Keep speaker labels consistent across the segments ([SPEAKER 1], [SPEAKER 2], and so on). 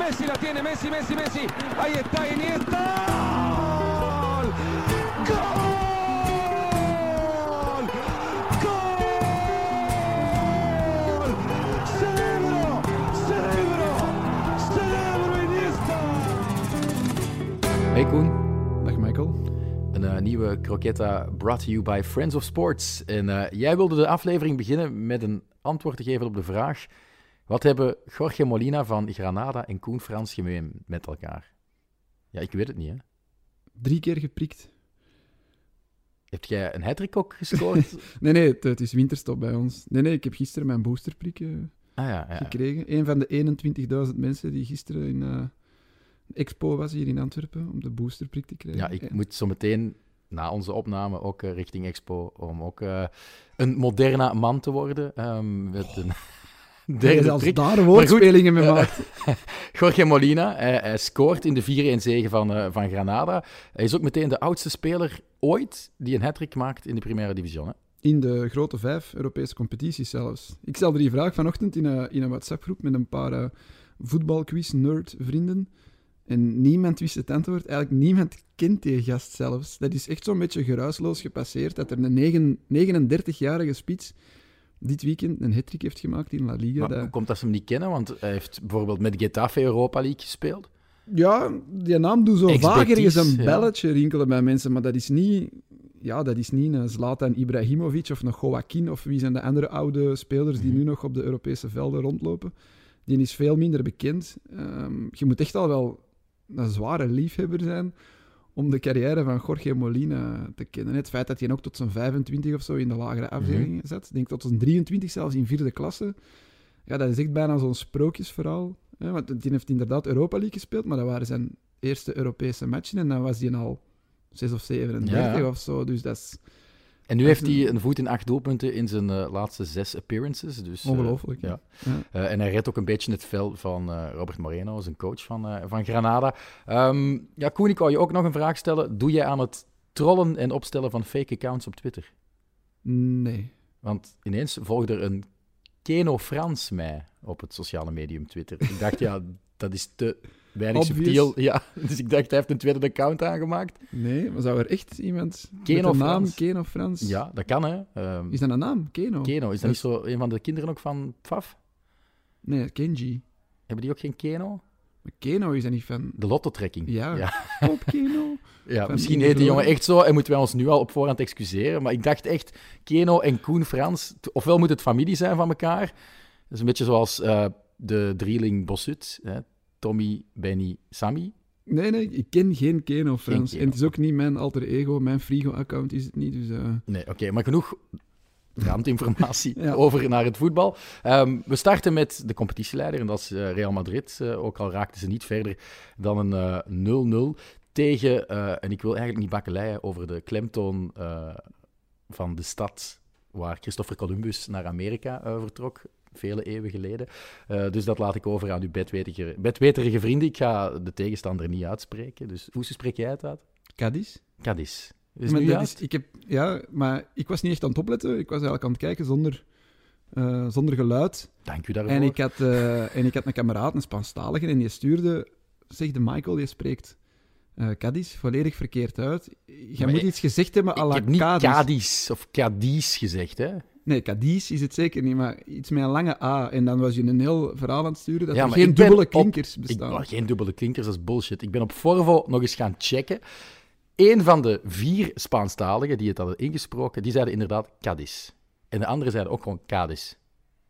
[SPEAKER 1] Messi la tiene, Messi, Messi, Messi. Ahí está Iniesta. ¡Gol! ¡Gol! Cerebro, cerebro, cerebro Iniesta.
[SPEAKER 2] Hey Koen,
[SPEAKER 3] Dag Michael.
[SPEAKER 2] een eh, nieuwe Croquetta brought to you by Friends of Sports. En eh, jij wilde de aflevering beginnen met een antwoord te geven op de vraag: wat hebben Jorge Molina van Granada en Koen Frans gemeen met elkaar? Ja, ik weet het niet, hè.
[SPEAKER 3] Drie keer geprikt.
[SPEAKER 2] Heb jij een hattrick ook gescoord?
[SPEAKER 3] Nee, nee, het, het is winterstop bij ons. Nee, nee, ik heb gisteren mijn boosterprik eh,
[SPEAKER 2] ah ja, ja.
[SPEAKER 3] gekregen. Een van de 21.000 mensen die gisteren in eh, Expo was hier in Antwerpen om de boosterprik te krijgen.
[SPEAKER 2] Ja, ik moet zo meteen na onze opname ook eh, richting Expo om ook een moderne man te worden. ehm, met een derde
[SPEAKER 3] daar woordspelingen mee
[SPEAKER 2] eh,
[SPEAKER 3] maakt.
[SPEAKER 2] Jorge Molina, hij, hij scoort in de 4-1-zege van, eh, van Granada. Hij is ook meteen de oudste speler ooit die een hat maakt in de Primera Division. Hè?
[SPEAKER 3] In de grote vijf Europese competities zelfs. Ik stelde die vraag vanochtend in een, in een WhatsApp-groep met een paar eh, voetbalquiz-nerd-vrienden. En niemand wist het antwoord. Eigenlijk niemand kent die gast zelfs. Dat is echt zo'n beetje geruisloos gepasseerd dat er een negen- 39-jarige spits dit weekend een hat heeft gemaakt in La Liga.
[SPEAKER 2] Maar
[SPEAKER 3] Dat-
[SPEAKER 2] hoe komt dat ze hem niet kennen? Want hij heeft bijvoorbeeld met Getafe Europa League gespeeld.
[SPEAKER 3] Ja, die naam doet zo
[SPEAKER 2] Ex
[SPEAKER 3] vaak ergens een
[SPEAKER 2] ja.
[SPEAKER 3] belletje rinkelen bij mensen, maar dat is niet... Ja, dat is niet een Zlatan Ibrahimovic of een Joaquin of wie zijn de andere oude spelers die
[SPEAKER 2] Mhm.
[SPEAKER 3] nu nog op de Europese velden rondlopen. Die is veel minder bekend. Ehm, je moet echt al wel een zware liefhebber zijn om de carrière van Jorge Molina te kennen. Het feit dat hij ook tot zijn 25 of zo in de lagere afdelingen zat. Ik denk tot zijn 23 zelfs in vierde klasse. Ja, dat is echt bijna zo'n sprookjesverhaal. Hè? Want die heeft inderdaad Europa League gespeeld, maar dat waren zijn eerste Europese matchen. En dan was hij al 6 of 37
[SPEAKER 2] Ja.
[SPEAKER 3] of zo. Dus dat is
[SPEAKER 2] En nu heeft hij een voet in acht doelpunten in zijn eh, laatste zes appearances. Dus, eh,
[SPEAKER 3] ongelooflijk.
[SPEAKER 2] ja.
[SPEAKER 3] Ja.
[SPEAKER 2] Eh, en hij redt ook een beetje het vel van eh, Robert Moreno, zijn coach van, eh, van Granada. Ehm, ja, Koen, ik wou je ook nog een vraag stellen. Doe jij aan het trollen en opstellen van fake accounts op Twitter?
[SPEAKER 3] Nee.
[SPEAKER 2] Want ineens volgde er een Keno Frans mij op het sociale medium Twitter. Ik dacht, ja, dat is te weinig
[SPEAKER 3] Obvious.
[SPEAKER 2] subtiel. Ja, dus ik dacht, hij heeft een tweede account aangemaakt.
[SPEAKER 3] Nee, maar zou er echt iemand
[SPEAKER 2] Keno
[SPEAKER 3] met de naam
[SPEAKER 2] Frans.
[SPEAKER 3] Keno Frans...
[SPEAKER 2] Ja, dat kan, hè. Ehm,
[SPEAKER 3] Is dat een naam? Keno?
[SPEAKER 2] Keno, is dat niet zo een van de kinderen ook van Pfaf?
[SPEAKER 3] Nee, Kenji.
[SPEAKER 2] Hebben die ook geen Keno?
[SPEAKER 3] Maar Keno is dat niet van...
[SPEAKER 2] De lottotrekking.
[SPEAKER 3] Ja,
[SPEAKER 2] ja.
[SPEAKER 3] op Keno.
[SPEAKER 2] Ja,
[SPEAKER 3] Van
[SPEAKER 2] misschien heet die jongen echt zo en moeten wij ons nu al op voorhand excuseren. Maar ik dacht echt, Keno en Koen Frans, ofwel moet het familie zijn van elkaar. Dat is een beetje zoals eh, de drieling Bossut. Hè? Tommy, Benny, Sammy.
[SPEAKER 3] Nee, nee, ik ken geen Keno Frans.
[SPEAKER 2] Keno.
[SPEAKER 3] En het is ook niet mijn alter ego. Mijn Frigo-account is het niet, dus... eh,
[SPEAKER 2] Nee, oké, maar genoeg randinformatie
[SPEAKER 3] Ja.
[SPEAKER 2] over naar het voetbal. Ehm, we starten met de competitieleider, en dat is eh, Real Madrid. Eh, ook al raakten ze niet verder dan een eh, 0-0 tegen, en ik wil eigenlijk niet bakkeleien over de klemtoon van de stad waar Christopher Columbus naar Amerika vertrok, vele eeuwen geleden. Eh, dus dat laat ik over aan uw bedweterige, bedweterige vrienden. Ik ga de tegenstander niet uitspreken. Dus hoe spreek jij het uit?
[SPEAKER 3] Cadiz?
[SPEAKER 2] Cadiz. Is
[SPEAKER 3] Maar
[SPEAKER 2] nu
[SPEAKER 3] dat is, ik heb, ja, maar ik was niet echt aan het opletten. Ik was eigenlijk aan het kijken zonder, eh, zonder geluid.
[SPEAKER 2] Dank u daarvoor.
[SPEAKER 3] En ik, had, eh, en ik had een kameraad, een Spaanstalige, en die stuurde... Zegt de Michael, je spreekt Cadiz volledig verkeerd uit. Je
[SPEAKER 2] Maar
[SPEAKER 3] moet
[SPEAKER 2] ik-
[SPEAKER 3] iets gezegd hebben à
[SPEAKER 2] Ik heb niet
[SPEAKER 3] Cadiz.
[SPEAKER 2] Cadiz of Cadiz gezegd, hè?
[SPEAKER 3] Nee, Cadiz is het zeker niet, maar iets met een lange A. En dan was je een heel verhaal aan het sturen dat
[SPEAKER 2] Ja,
[SPEAKER 3] er
[SPEAKER 2] maar
[SPEAKER 3] geen
[SPEAKER 2] ik
[SPEAKER 3] dubbele
[SPEAKER 2] op-
[SPEAKER 3] klinkers
[SPEAKER 2] Ik,
[SPEAKER 3] bestaan.
[SPEAKER 2] oh, geen dubbele klinkers, dat is bullshit. Ik ben op Forvo nog eens gaan checken. Eén van de vier Spaanstaligen die het hadden ingesproken, die zeiden inderdaad Cadiz. En de anderen zeiden ook gewoon Cadiz.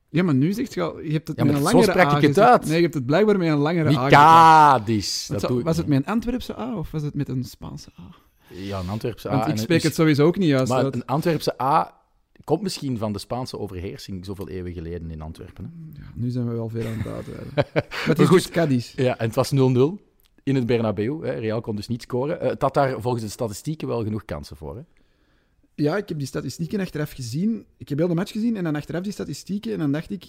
[SPEAKER 3] Ja, maar nu zegt je al, je hebt het
[SPEAKER 2] Ja,
[SPEAKER 3] met een
[SPEAKER 2] zo
[SPEAKER 3] langere
[SPEAKER 2] sprak
[SPEAKER 3] A
[SPEAKER 2] ik het uit.
[SPEAKER 3] Nee, je hebt het blijkbaar met een langere
[SPEAKER 2] Niet
[SPEAKER 3] A.
[SPEAKER 2] Cadiz. Dat
[SPEAKER 3] zou-
[SPEAKER 2] ik
[SPEAKER 3] was het met een Antwerpse A of was het met een Spaanse A?
[SPEAKER 2] Ja, een Antwerpse A.
[SPEAKER 3] Want ik spreek het sowieso ook niet juist
[SPEAKER 2] Maar
[SPEAKER 3] uit.
[SPEAKER 2] een Antwerpse A komt misschien van de Spaanse overheersing zoveel eeuwen geleden in Antwerpen. Hè?
[SPEAKER 3] Ja, nu zijn we wel ver aan het uitweiden. het is
[SPEAKER 2] goed.
[SPEAKER 3] dus Cadiz.
[SPEAKER 2] Ja, en het was 0-0 in het Bernabeu. Hè. Real kon dus niet scoren. Eh, het had daar volgens de statistieken wel genoeg kansen voor. Hè.
[SPEAKER 3] Ja, ik heb die statistieken achteraf gezien. Ik heb heel de match gezien en dan achteraf die statistieken. En dan dacht ik,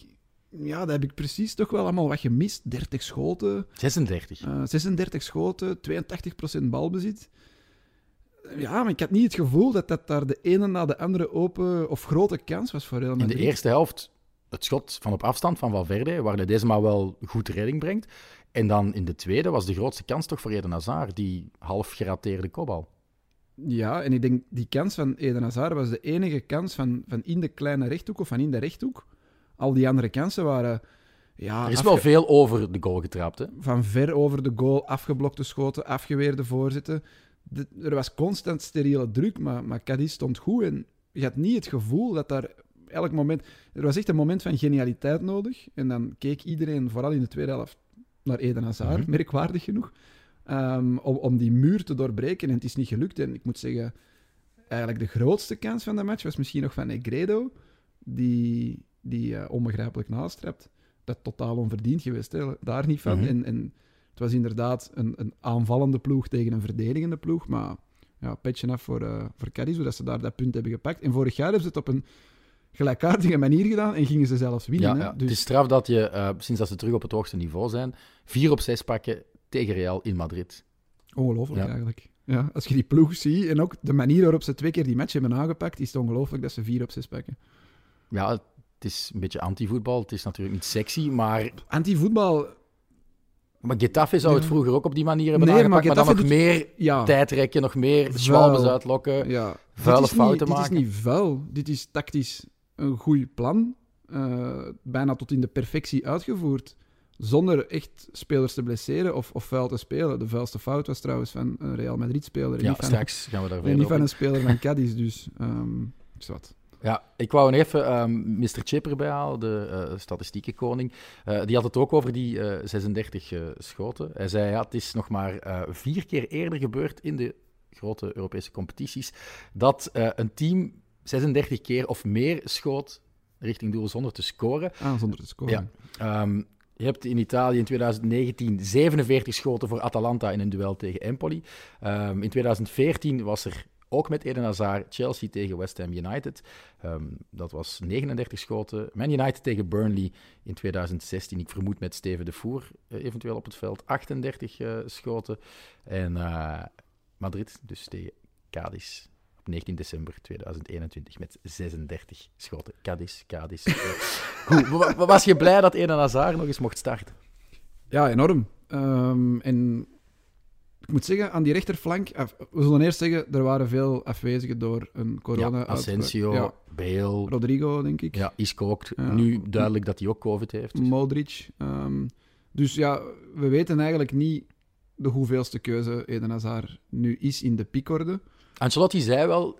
[SPEAKER 3] ja, dat heb ik precies toch wel allemaal wat gemist. 30 schoten,
[SPEAKER 2] 36.
[SPEAKER 3] eh, 36 schoten, 82% balbezit. Ja, maar ik had niet het gevoel dat dat daar de ene na de andere open of grote kans was voor Real
[SPEAKER 2] In de
[SPEAKER 3] Madrid.
[SPEAKER 2] eerste helft het schot van op afstand van Valverde, waar hij deze maar wel goed redding brengt. En dan in de tweede was de grootste kans toch voor Eden Hazard, die half gerateerde kopbal.
[SPEAKER 3] Ja, en ik denk die kans van Eden Hazard was de enige kans van, van in de kleine rechthoek of van in de rechthoek. Al die andere kansen waren ja,
[SPEAKER 2] Er is wel veel over de goal getrapt, hè?
[SPEAKER 3] van ver over de goal, afgeblokte schoten, afgeweerde voorzetten. De- er was constant steriele druk, maar, maar Cadiz stond goed. En je had niet het gevoel dat daar elk moment... Er was echt een moment van genialiteit nodig. En dan keek iedereen, vooral in de tweede helft, naar Eden Hazard,
[SPEAKER 2] Mhm.
[SPEAKER 3] merkwaardig genoeg, ehm, om, om die muur te doorbreken. En het is niet gelukt. En ik moet zeggen, eigenlijk de grootste kans van de match was misschien nog van Negredo, die, die eh, onbegrijpelijk nastrapt. Dat totaal onverdiend geweest, hè. daar niet van.
[SPEAKER 2] Mhm.
[SPEAKER 3] en, en het was inderdaad een, een aanvallende ploeg tegen een verdedigende ploeg, maar ja, petje af voor, eh voor Cadiz, hoe dat ze daar dat punt hebben gepakt. En vorig jaar hebben ze het op een gelijkaardige manier gedaan en gingen ze zelfs winnen.
[SPEAKER 2] Ja,
[SPEAKER 3] hè.
[SPEAKER 2] ja.
[SPEAKER 3] Dus,
[SPEAKER 2] Het is straf dat je, eh, sinds dat ze terug op het hoogste niveau zijn, 4 op 6 pakken tegen Real in Madrid.
[SPEAKER 3] Ongelooflijk
[SPEAKER 2] Ja.
[SPEAKER 3] eigenlijk. Ja, als je die ploeg ziet en ook de manier waarop ze twee keer die match hebben aangepakt, is het ongelooflijk dat ze vier op zes pakken.
[SPEAKER 2] Ja, het is een beetje anti-voetbal. Het is natuurlijk niet sexy, maar,
[SPEAKER 3] Anti-voetbal,
[SPEAKER 2] maar Getafe zou het vroeger ook op die manier hebben
[SPEAKER 3] Nee, maar
[SPEAKER 2] aangepakt, maar, dan nog meer
[SPEAKER 3] ja.
[SPEAKER 2] tijd rekken, nog meer schwalbes uitlokken.
[SPEAKER 3] ja.
[SPEAKER 2] vuile
[SPEAKER 3] dit niet-
[SPEAKER 2] fouten
[SPEAKER 3] Dit
[SPEAKER 2] maken.
[SPEAKER 3] is niet vuil. Dit is tactisch een goed plan. eh, bijna tot in de perfectie uitgevoerd. Zonder echt spelers te blesseren of, of vuil te spelen. De vuilste fout was trouwens van een Real Madrid-speler.
[SPEAKER 2] Ja,
[SPEAKER 3] niet van-
[SPEAKER 2] straks gaan we daar
[SPEAKER 3] En niet van een speler van Cadiz, dus... ehm is wat.
[SPEAKER 2] Ja, ik wou nog even ehm Mr. Chip erbij halen, de eh statistiekenkoning. Eh, die had het ook over die eh, 36 eh, schoten. Hij zei, ja, het is nog maar vier keer eerder gebeurd in de grote Europese competities dat een team 36 keer of meer schoot richting doel zonder te scoren.
[SPEAKER 3] Ah, zonder te scoren.
[SPEAKER 2] Ja. Ehm, je hebt in Italië in 2019 47 schoten voor Atalanta in een duel tegen Empoli. Ehm, in 2014 was er ook met Eden Hazard Chelsea tegen West Ham United. Ehm, dat was 39 schoten. Man United tegen Burnley in 2016. Ik vermoed met Steven de Voer eh, eventueel op het veld. 38 eh, schoten. En eh, Madrid dus tegen Cadiz op 19 december 2021 met 36 schoten. Cadiz, Cadiz. Goed, wa- wa- was je blij dat Eden Hazard nog eens mocht starten?
[SPEAKER 3] Ja, enorm. Ehm, en ik moet zeggen, aan die rechterflank... af- we zullen eerst zeggen, er waren veel afwezigen door een corona
[SPEAKER 2] ja, Asensio,
[SPEAKER 3] Ja,
[SPEAKER 2] Bale,
[SPEAKER 3] Rodrigo, denk ik.
[SPEAKER 2] ja, Isco ook.
[SPEAKER 3] Ja.
[SPEAKER 2] Nu duidelijk dat hij ook COVID heeft. dus-
[SPEAKER 3] Modric. ehm, dus ja, we weten eigenlijk niet de hoeveelste keuze Eden Hazard nu is in de piekorde.
[SPEAKER 2] Ancelotti zei wel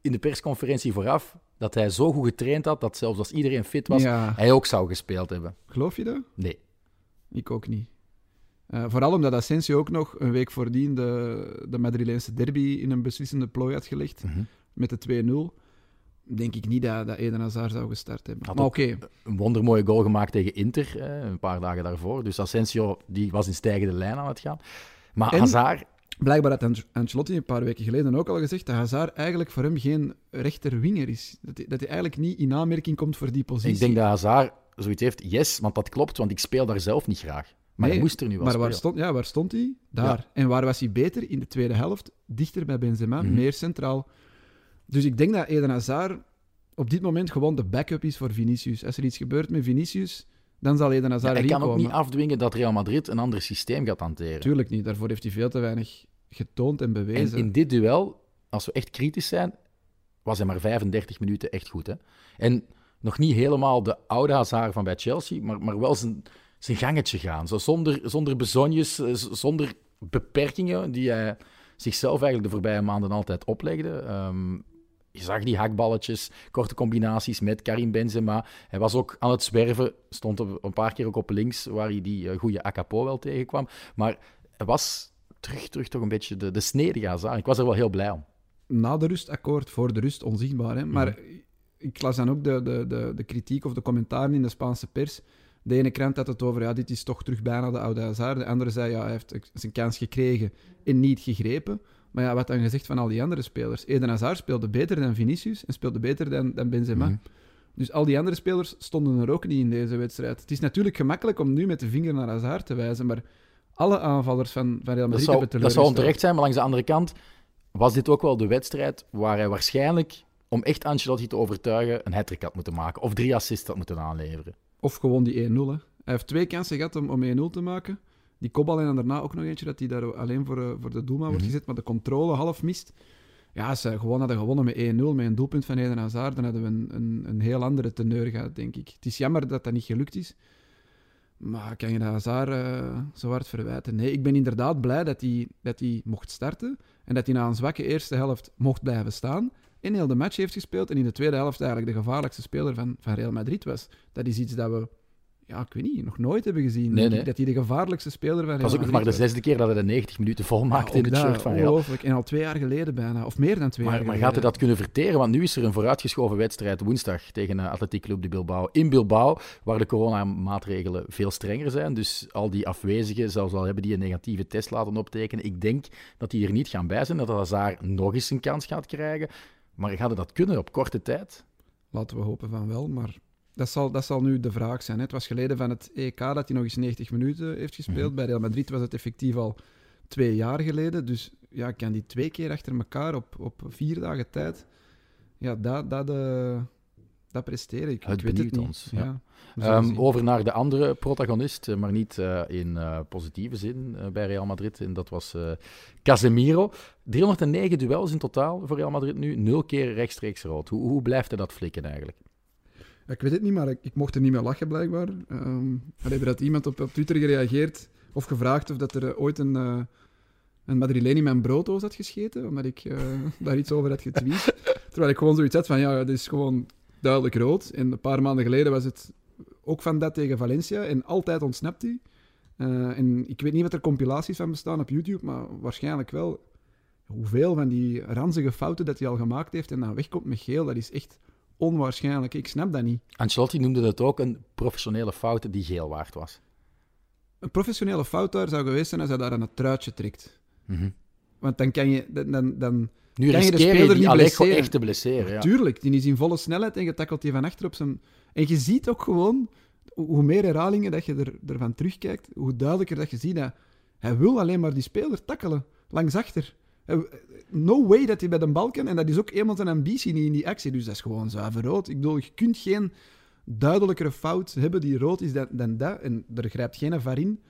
[SPEAKER 2] in de persconferentie vooraf dat hij zo goed getraind had dat zelfs als iedereen fit was,
[SPEAKER 3] Ja,
[SPEAKER 2] hij ook zou gespeeld hebben.
[SPEAKER 3] geloof je dat?
[SPEAKER 2] Nee.
[SPEAKER 3] Ik ook niet. Eh, vooral omdat Asensio ook nog een week voordien de, de Madrileense derby in een beslissende plooi had gelegd
[SPEAKER 2] Mhm.
[SPEAKER 3] met de 2-0. Denk ik niet dat, dat Eden Hazard zou gestart hebben.
[SPEAKER 2] Had
[SPEAKER 3] maar oké,
[SPEAKER 2] Een wondermooie goal gemaakt tegen Inter, eh, een paar dagen daarvoor. Dus Asensio die was in stijgende lijn aan het gaan. Maar
[SPEAKER 3] En-
[SPEAKER 2] Hazard,
[SPEAKER 3] blijkbaar had Ancelotti een paar weken geleden ook al gezegd dat Hazard eigenlijk voor hem geen rechterwinger is. Dat hij, dat hij eigenlijk niet in aanmerking komt voor die positie.
[SPEAKER 2] ik denk dat Hazard zoiets heeft. Yes, want dat klopt, want ik speel daar zelf niet graag. Maar
[SPEAKER 3] Nee,
[SPEAKER 2] hij moest er nu wel
[SPEAKER 3] Maar waar stond, ja, waar stond hij? Daar. En waar was hij beter? In de tweede helft. Dichter bij Benzema,
[SPEAKER 2] Mhm.
[SPEAKER 3] meer centraal. Dus ik denk dat Eden Hazard op dit moment gewoon de backup is voor Vinicius. Als er iets gebeurt met Vinicius, dan zal Eden
[SPEAKER 2] Ja,
[SPEAKER 3] Hazard
[SPEAKER 2] hij
[SPEAKER 3] erin
[SPEAKER 2] kan ook
[SPEAKER 3] komen.
[SPEAKER 2] niet afdwingen dat Real Madrid een ander systeem gaat hanteren.
[SPEAKER 3] Tuurlijk niet. Daarvoor heeft hij veel te weinig getoond en
[SPEAKER 2] En
[SPEAKER 3] bewezen.
[SPEAKER 2] in dit duel, als we echt kritisch zijn, was hij maar 35 minuten echt goed. Hè? En nog niet helemaal de oude Hazard van bij Chelsea, maar, maar wel zijn, zijn gangetje gaan. Zo zonder, zonder bezonjes, eh, zonder beperkingen die hij zichzelf eigenlijk de voorbije maanden altijd oplegde. Ehm, je zag die hakballetjes, korte combinaties met Karim Benzema. Hij was ook aan het zwerven, stond een paar keer ook op links, waar hij die eh, goede Acapo wel tegenkwam. Maar hij was terug, terug toch een beetje de, de snedige Hazard. Ik was er wel heel blij om.
[SPEAKER 3] Na de rust akkoord, voor de rust onzichtbaar. Hè? Maar
[SPEAKER 2] Mhm.
[SPEAKER 3] ik las dan ook de, de, de, de kritiek of de commentaren in de Spaanse pers. De ene krant had het over, ja, dit is toch terug bijna de oude Hazard. De andere zei, ja, hij heeft zijn kans gekregen en niet gegrepen. Maar ja, wat dan gezegd van al die andere spelers? Eden Hazard speelde beter dan Vinicius en speelde beter dan, dan Benzema.
[SPEAKER 2] Mhm.
[SPEAKER 3] Dus al die andere spelers stonden er ook niet in deze wedstrijd. Het is natuurlijk gemakkelijk om nu met de vinger naar Hazard te wijzen, maar alle aanvallers van, van Real
[SPEAKER 2] Dat
[SPEAKER 3] Madrid
[SPEAKER 2] zou,
[SPEAKER 3] hebben
[SPEAKER 2] dat zou onterecht zijn, maar langs de andere kant was dit ook wel de wedstrijd waar hij waarschijnlijk om echt Ancelotti te overtuigen, een hat had moeten maken. Of drie assists had moeten aanleveren.
[SPEAKER 3] Of gewoon die 1-0. hè. Hij heeft twee kansen gehad om, om 1-0 te maken. Die kopbal en dan daarna ook nog eentje dat hij daar alleen voor, eh, voor de doelman wordt
[SPEAKER 2] Mhm.
[SPEAKER 3] gezet, maar de controle half mist. Ja, als ze gewoon hadden gewonnen met 1-0, met een doelpunt van Eden Hazard, dan hadden we een, een, een heel andere teneur gehad, denk ik. Het is jammer dat dat niet gelukt is. Maar kan je de Hazard eh, zo hard verwijten? Nee, ik ben inderdaad blij dat hij, dat hij mocht starten. En dat hij na een zwakke eerste helft mocht blijven staan. En heel de match heeft gespeeld. En in de tweede helft eigenlijk de gevaarlijkste speler van, van Real Madrid was. Dat is iets dat we, ja, ik weet niet, nog nooit hebben gezien.
[SPEAKER 2] Nee, nee.
[SPEAKER 3] Dat hij de gevaarlijkste speler van Real
[SPEAKER 2] was ook nog maar de zesde keer dat hij de 90 minuten volmaakte in het shirt van Real.
[SPEAKER 3] Ongelooflijk. En al twee jaar geleden bijna. Of meer dan twee
[SPEAKER 2] Maar,
[SPEAKER 3] jaar
[SPEAKER 2] maar
[SPEAKER 3] geleden.
[SPEAKER 2] gaat hij dat kunnen verteren? Want nu is er een vooruitgeschoven wedstrijd woensdag tegen uh, Atletiek Club de Bilbao in Bilbao, waar de coronamaatregelen veel strenger zijn. Dus al die afwezigen, zelfs al hebben die een negatieve test laten optekenen, ik denk dat die er niet gaan bij zijn, dat Hazard nog eens een kans gaat krijgen. Maar gaat dat kunnen op korte tijd?
[SPEAKER 3] Laten we hopen van wel, maar dat zal, dat zal nu de vraag zijn. Hè. Het was geleden van het EK dat hij nog eens 90 minuten heeft gespeeld.
[SPEAKER 2] Mhm.
[SPEAKER 3] Bij Real Madrid was het effectief al twee jaar geleden. Dus ja, kan die twee keer achter elkaar op, op vier dagen tijd... Ja, dat, dat, eh, dat presteren. Ik,
[SPEAKER 2] Het
[SPEAKER 3] ik weet het niet.
[SPEAKER 2] ons, ja. Ehm, over naar de andere protagonist, eh, maar niet eh, in eh, positieve zin bij Real Madrid. En dat was Casemiro. 309 duels in totaal voor Real Madrid nu. Nul keer rechtstreeks rood. Hoe, hoe blijft hij dat flikken eigenlijk?
[SPEAKER 3] Ja, ik weet het niet, maar ik, ik mocht er niet meer lachen, blijkbaar. Ehm er had iemand op, op Twitter gereageerd of gevraagd of dat er ooit een, een Madrileen in mijn brooddoos had gescheten, omdat ik daar iets over had getweet. Terwijl ik gewoon zoiets had van, ja, dit is gewoon duidelijk rood. En een paar maanden geleden was het ook van dat tegen Valencia en altijd ontsnapt hij. Eh, en ik weet niet wat er compilaties van bestaan op YouTube, maar waarschijnlijk wel. Hoeveel van die ranzige fouten dat hij al gemaakt heeft en dan wegkomt met geel, dat is echt onwaarschijnlijk. Ik snap dat niet.
[SPEAKER 2] Ancelotti noemde het ook een professionele fout die geel waard was.
[SPEAKER 3] Een professionele fout daar zou geweest zijn als hij daar aan het truitje trekt. Want dan kan je... Dan, dan, dan,
[SPEAKER 2] Nu
[SPEAKER 3] Kan je de speler
[SPEAKER 2] die
[SPEAKER 3] niet blesseren?
[SPEAKER 2] echt te blesseren. Ja.
[SPEAKER 3] Tuurlijk, die is in volle snelheid en je tackelt die van achter op zijn... En je ziet ook gewoon, hoe meer herhalingen dat je er, ervan terugkijkt, hoe duidelijker dat je ziet dat hij wil alleen maar die speler tackelen, langs achter. Hij- No way dat hij bij de bal kan. En dat is ook eenmaal zijn ambitie niet in die actie. Dus dat is gewoon zuiver rood. Ik bedoel, je kunt geen duidelijkere fout hebben die rood is dan, dan dat. En er grijpt geen VAR in.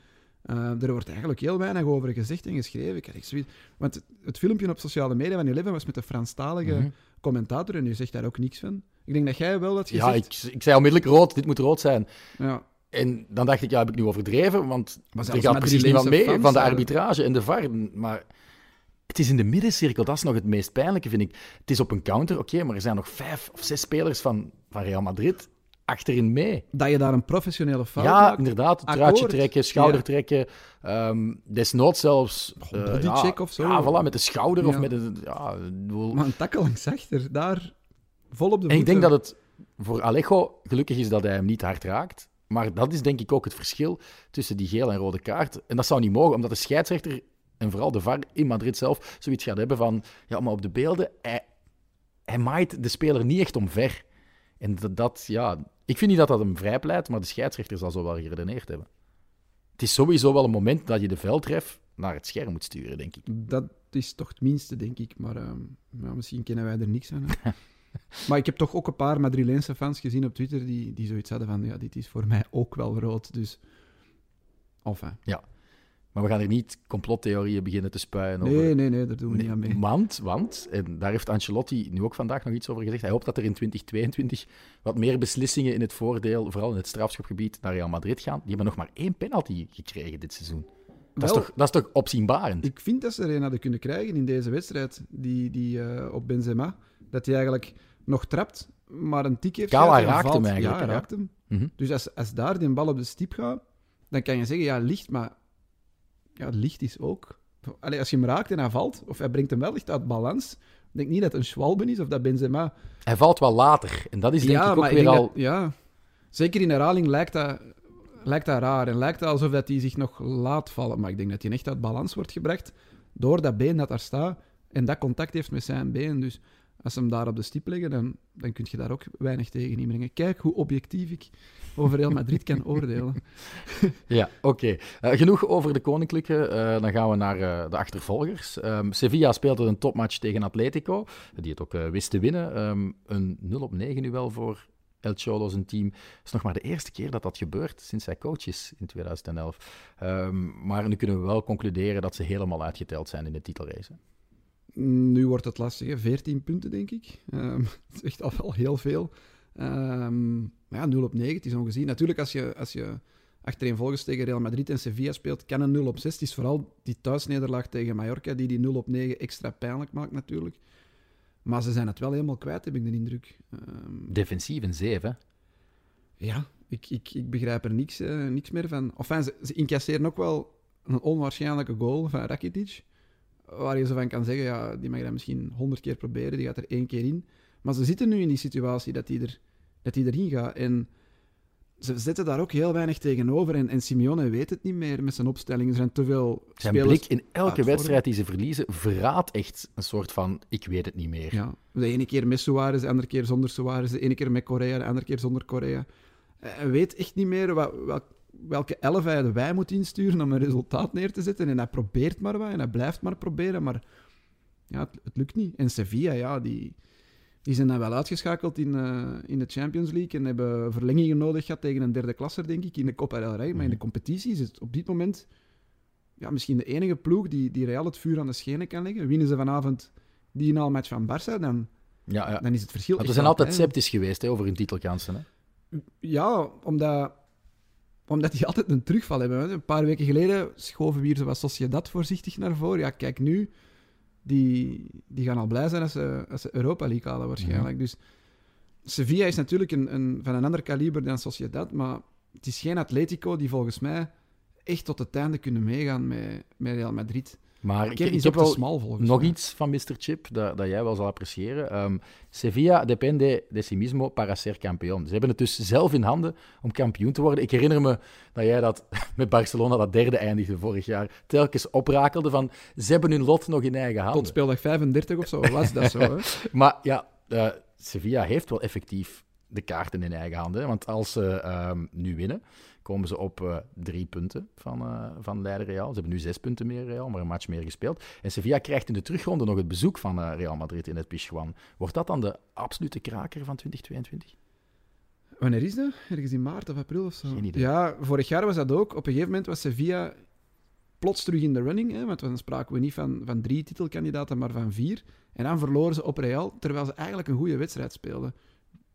[SPEAKER 3] Eh, er wordt eigenlijk heel weinig over gezegd en geschreven. Ik zoiets- Want het, het filmpje op sociale media van Eleven was met de Franstalige
[SPEAKER 2] Mhm.
[SPEAKER 3] commentator en nu zegt daar ook niks van. Ik denk dat jij wel dat gezegd.
[SPEAKER 2] Ja, ik, ik zei onmiddellijk rood, dit moet rood zijn.
[SPEAKER 3] Ja.
[SPEAKER 2] En dan dacht ik, ja, heb ik nu overdreven? Want er gaat precies niemand mee van de arbitrage en de VAR. Maar het is in de middencirkel, dat is nog het meest pijnlijke, vind ik. Het is op een counter, oké, maar er zijn nog vijf of zes spelers van, van Real Madrid achterin mee.
[SPEAKER 3] Dat je daar een professionele fout
[SPEAKER 2] ja,
[SPEAKER 3] maakt.
[SPEAKER 2] inderdaad.
[SPEAKER 3] Akkoord.
[SPEAKER 2] Truitje trekken, schouder
[SPEAKER 3] Ja.
[SPEAKER 2] trekken. ehm, desnoods zelfs... eh,
[SPEAKER 3] bodycheck
[SPEAKER 2] ja,
[SPEAKER 3] of zo.
[SPEAKER 2] Ja, voilà, met de schouder of
[SPEAKER 3] Ja.
[SPEAKER 2] met een... Ja, bedoel-
[SPEAKER 3] Maar een takkel langs achter, daar vol op de
[SPEAKER 2] En ik denk dat het voor Alejo gelukkig is dat hij hem niet hard raakt. Maar dat is denk ik ook het verschil tussen die gele en rode kaart. En dat zou niet mogen, omdat de scheidsrechter en vooral de VAR in Madrid zelf zoiets gaat hebben van... Ja, maar op de beelden, hij, hij maait de speler niet echt omver. En dat, dat, ja... Ik vind niet dat dat hem vrijpleit, maar de scheidsrechter zal zo wel geredeneerd hebben. Het is sowieso wel een moment dat je de veldref naar het scherm moet sturen, denk ik.
[SPEAKER 3] Dat is toch het minste, denk ik. Maar ehm, ja, misschien kennen wij er niks aan. maar ik heb toch ook een paar Madrileense fans gezien op Twitter die, die zoiets hadden van, ja, dit is voor mij ook wel rood. Dus, enfin.
[SPEAKER 2] Maar we gaan er niet complottheorieën beginnen te spuien over...
[SPEAKER 3] Nee, nee, nee, daar doen we
[SPEAKER 2] Nee,
[SPEAKER 3] niet aan mee.
[SPEAKER 2] Want, want, en daar heeft Ancelotti nu ook vandaag nog iets over gezegd, hij hoopt dat er in 2022 wat meer beslissingen in het voordeel, vooral in het strafschopgebied, naar Real Madrid gaan. Die hebben nog maar één penalty gekregen dit seizoen. Dat, is, toch, dat is toch opzienbarend?
[SPEAKER 3] Ik vind dat ze er een hadden kunnen krijgen in deze wedstrijd, die, die eh, op Benzema. Dat hij eigenlijk nog trapt, maar een tik heeft
[SPEAKER 2] Kala raakt
[SPEAKER 3] valt.
[SPEAKER 2] hem eigenlijk,
[SPEAKER 3] Ja, raakt hem.
[SPEAKER 2] Mhm.
[SPEAKER 3] Dus als, als daar die bal op de stip gaat, dan kan je zeggen, ja, licht, maar ja, licht is ook... Allee, als je hem raakt en hij valt, of hij brengt hem wel licht uit balans, ik denk niet dat het een Schwalben is of dat Benzema...
[SPEAKER 2] Hij valt wel later. En dat is denk ik ook weer al...
[SPEAKER 3] dat- ja, zeker in herhaling lijkt dat, lijkt dat raar en lijkt het alsof dat hij zich nog laat vallen. Maar ik denk dat hij echt uit balans wordt gebracht door dat been dat daar staat en dat contact heeft met zijn been. Dus Als ze hem daar op de stip leggen, dan, dan kun je daar ook weinig tegen inbrengen. Kijk hoe objectief ik over Real Madrid kan oordelen.
[SPEAKER 2] Ja, oké. Eh, genoeg over de Koninklijke. Eh, dan gaan we naar eh, de achtervolgers. Ehm, Sevilla speelde een topmatch tegen Atletico, die het ook wist te winnen. Ehm, een 0 op 9 nu wel voor El Cholo zijn team. Het is nog maar de eerste keer dat dat gebeurt sinds hij coach is in 2011. Ehm, maar nu kunnen we wel concluderen dat ze helemaal uitgeteld zijn in de titelrace.
[SPEAKER 3] Nu wordt het lastig, hè? 14 punten denk ik. Ehm, dat is echt al wel heel veel. Ehm, maar ja, 0 op 9, het is ongezien. Natuurlijk, als je, als je achtereenvolgens tegen Real Madrid en Sevilla speelt, kan een 0 op 6. Het is vooral die thuisnederlaag tegen Mallorca die die 0 op 9 extra pijnlijk maakt natuurlijk. Maar ze zijn het wel helemaal kwijt, heb ik de indruk. Ehm,
[SPEAKER 2] Defensief een 7.
[SPEAKER 3] ja, ik, ik, ik begrijp er niks, eh, niks meer van. Enfin, ze, ze incasseren ook wel een onwaarschijnlijke goal van Rakitic. Waar je zo van kan zeggen, ja, die mag dat misschien honderd keer proberen, die gaat er één keer in. Maar ze zitten nu in die situatie dat die, er, dat die erin gaat. En ze zetten daar ook heel weinig tegenover. En, en Simeone weet het niet meer met zijn opstelling. Er zijn te veel
[SPEAKER 2] Zijn
[SPEAKER 3] spelers...
[SPEAKER 2] blik in elke wedstrijd die ze verliezen verraadt echt een soort van ik weet het niet meer.
[SPEAKER 3] Ja, de ene keer met Suarez, de andere keer zonder Suarez. De ene keer met Korea, de andere keer zonder Korea. Hij weet echt niet meer wat, wat, welke elf hij de wij moet insturen om een resultaat neer te zetten. En hij probeert maar wat en hij blijft maar proberen. Maar ja, het, het lukt niet. En Sevilla, ja, die, die zijn dan wel uitgeschakeld in, eh, in de Champions League en hebben verlengingen nodig gehad tegen een derde klasser, denk ik, in de Copa del Rey. Maar in de competitie is het op dit moment ja, misschien de enige ploeg die, die Real het vuur aan de schenen kan leggen. Winnen ze vanavond die match van Barça, dan,
[SPEAKER 2] Ja, ja.
[SPEAKER 3] dan is het verschil echt
[SPEAKER 2] we zijn altijd sceptisch geweest hè, over hun titelkansen. Hè?
[SPEAKER 3] Ja, omdat, omdat die altijd een terugval hebben. Een paar weken geleden schoven we hier zoals Sociedad voorzichtig naar voren. Ja, kijk nu, die, die gaan al blij zijn als ze, als ze Europa League halen waarschijnlijk. Dus Sevilla is natuurlijk een, een, van een ander kaliber dan Sociedad, maar het is geen Atletico die volgens mij echt tot het einde kunnen meegaan met, met Real Madrid.
[SPEAKER 2] Maar ik, ik heb wel
[SPEAKER 3] smal
[SPEAKER 2] nog
[SPEAKER 3] mij.
[SPEAKER 2] iets van Mr. Chip dat, dat jij wel zal appreciëren. Ehm, Sevilla depende de sí mismo para ser campeón. Ze hebben het dus zelf in handen om kampioen te worden. Ik herinner me dat jij dat met Barcelona, dat derde eindigde vorig jaar, telkens oprakelde van ze hebben hun lot nog in eigen handen.
[SPEAKER 3] Tot speeldag 35 of zo was dat zo. Hè?
[SPEAKER 2] Maar ja, eh, Sevilla heeft wel effectief de kaarten in eigen handen. Want als ze ehm, nu winnen, komen ze op eh, drie punten van, eh, van leider Real. Ze hebben nu zes punten meer Real, maar een match meer gespeeld. En Sevilla krijgt in de terugronde nog het bezoek van eh, Real Madrid in het Pizjuan. Wordt dat dan de absolute kraker van 2022?
[SPEAKER 3] Wanneer is dat? Ergens in maart of april of zo?
[SPEAKER 2] Geen idee.
[SPEAKER 3] Ja, vorig jaar was dat ook. Op een gegeven moment was Sevilla plots terug in de running. Hè, want dan spraken we niet van, van drie titelkandidaten, maar van vier. En dan verloren ze op Real, terwijl ze eigenlijk een goede wedstrijd speelden.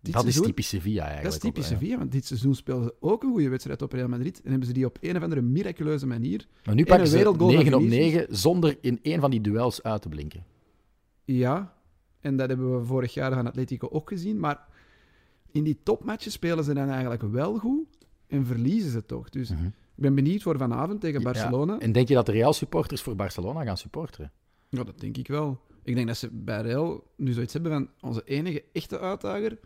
[SPEAKER 3] Dit
[SPEAKER 2] dat
[SPEAKER 3] seizoen-
[SPEAKER 2] is typisch Sevilla eigenlijk.
[SPEAKER 3] Dat is typisch. Sevilla, want dit seizoen speelden ze ook een goede wedstrijd op Real Madrid. En hebben ze die op een of andere miraculeuze manier...
[SPEAKER 2] Maar nu
[SPEAKER 3] En
[SPEAKER 2] pakken
[SPEAKER 3] een
[SPEAKER 2] ze
[SPEAKER 3] wereldgoal van
[SPEAKER 2] 9 op
[SPEAKER 3] Vinicius.
[SPEAKER 2] 9 zonder in één van die duels uit te blinken.
[SPEAKER 3] Ja, en dat hebben we vorig jaar van Atletico ook gezien. Maar in die topmatches spelen ze dan eigenlijk wel goed en verliezen ze toch. Dus
[SPEAKER 2] Mhm.
[SPEAKER 3] ik ben benieuwd voor vanavond tegen Barcelona.
[SPEAKER 2] Ja. En denk je dat de Real-supporters voor Barcelona gaan supporteren?
[SPEAKER 3] Ja, dat denk ik wel. Ik denk dat ze bij Real nu zoiets hebben van onze enige echte uitdager,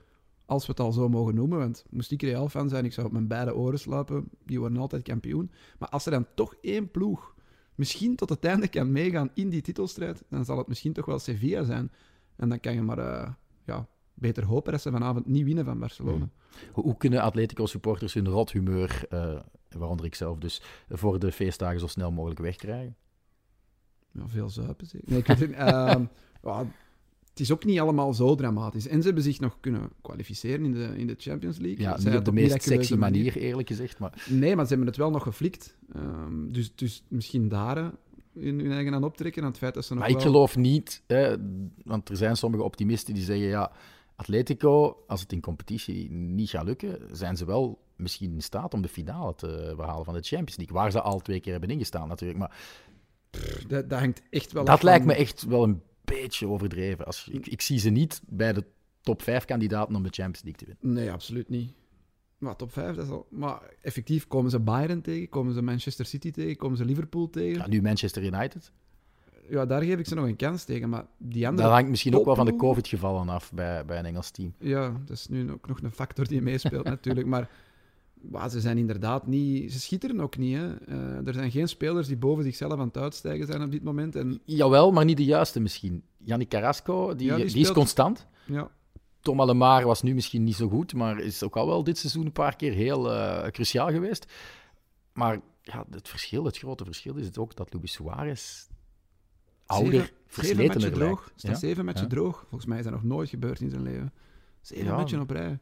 [SPEAKER 3] als we het al zo mogen noemen, want moest ik Real-fan zijn, ik zou op mijn beide oren slapen, die worden altijd kampioen. Maar als er dan toch één ploeg misschien tot het einde kan meegaan in die titelstrijd, dan zal het misschien toch wel Sevilla zijn. En dan kan je maar eh, ja, beter hopen dat ze vanavond niet winnen van Barcelona.
[SPEAKER 2] Hoe, hoe kunnen Atletico-supporters hun rot humeur, eh, waaronder ik zelf dus, voor de feestdagen zo snel mogelijk wegkrijgen?
[SPEAKER 3] Ja, veel zuipen zeker. Nee, ik weet het niet. Ehm, het is ook niet allemaal zo dramatisch. En ze hebben zich nog kunnen kwalificeren in de, in de Champions League.
[SPEAKER 2] Ja, niet op de meest sexy manier, eerlijk gezegd. Maar
[SPEAKER 3] Nee, maar ze hebben het wel nog geflikt. Ehm, dus, dus misschien daar hè, hun, hun eigen aan optrekken. Aan het feit dat ze nog
[SPEAKER 2] Maar ik
[SPEAKER 3] wel...
[SPEAKER 2] geloof niet, hè, want er zijn sommige optimisten die zeggen, ja, Atletico, als het in competitie niet gaat lukken, zijn ze wel misschien in staat om de finale te behalen van de Champions League, waar ze al twee keer hebben ingestaan natuurlijk. Maar
[SPEAKER 3] Dat, dat hangt echt wel
[SPEAKER 2] dat lijkt
[SPEAKER 3] van-
[SPEAKER 2] me echt wel een beetje overdreven. Als, ik, ik zie ze niet bij de top vijf kandidaten om de Champions League te winnen.
[SPEAKER 3] Nee, absoluut niet. Maar top 5, dat is al... Maar effectief komen ze Bayern tegen, komen ze Manchester City tegen, komen ze Liverpool tegen.
[SPEAKER 2] Ja, nu Manchester United.
[SPEAKER 3] Ja, daar geef ik ze nog een kans tegen. Maar die andere...
[SPEAKER 2] Dat hangt misschien ook wel van de COVID-gevallen af bij, bij een Engels team.
[SPEAKER 3] Ja, dat is nu ook nog een factor die meespeelt natuurlijk. Maar, maar ze zijn inderdaad niet... Ze schitteren ook niet. Hè. Eh, er zijn geen spelers die boven zichzelf aan het uitstijgen zijn op dit moment. En
[SPEAKER 2] Jawel, maar niet de juiste misschien. Yannick Carrasco, die,
[SPEAKER 3] Ja, die
[SPEAKER 2] die, is constant.
[SPEAKER 3] Ja.
[SPEAKER 2] Lemar was nu misschien niet zo goed, maar is ook al wel dit seizoen een paar keer heel eh, cruciaal geweest. Maar ja, het verschil, het grote verschil is het ook dat Luis Suarez ouder, versletener
[SPEAKER 3] droog.
[SPEAKER 2] lijkt.
[SPEAKER 3] Staat
[SPEAKER 2] Ja?
[SPEAKER 3] zeven
[SPEAKER 2] Ja.
[SPEAKER 3] droog. Volgens mij is dat nog nooit gebeurd in zijn leven. Zeven
[SPEAKER 2] Ja.
[SPEAKER 3] matchen op rij.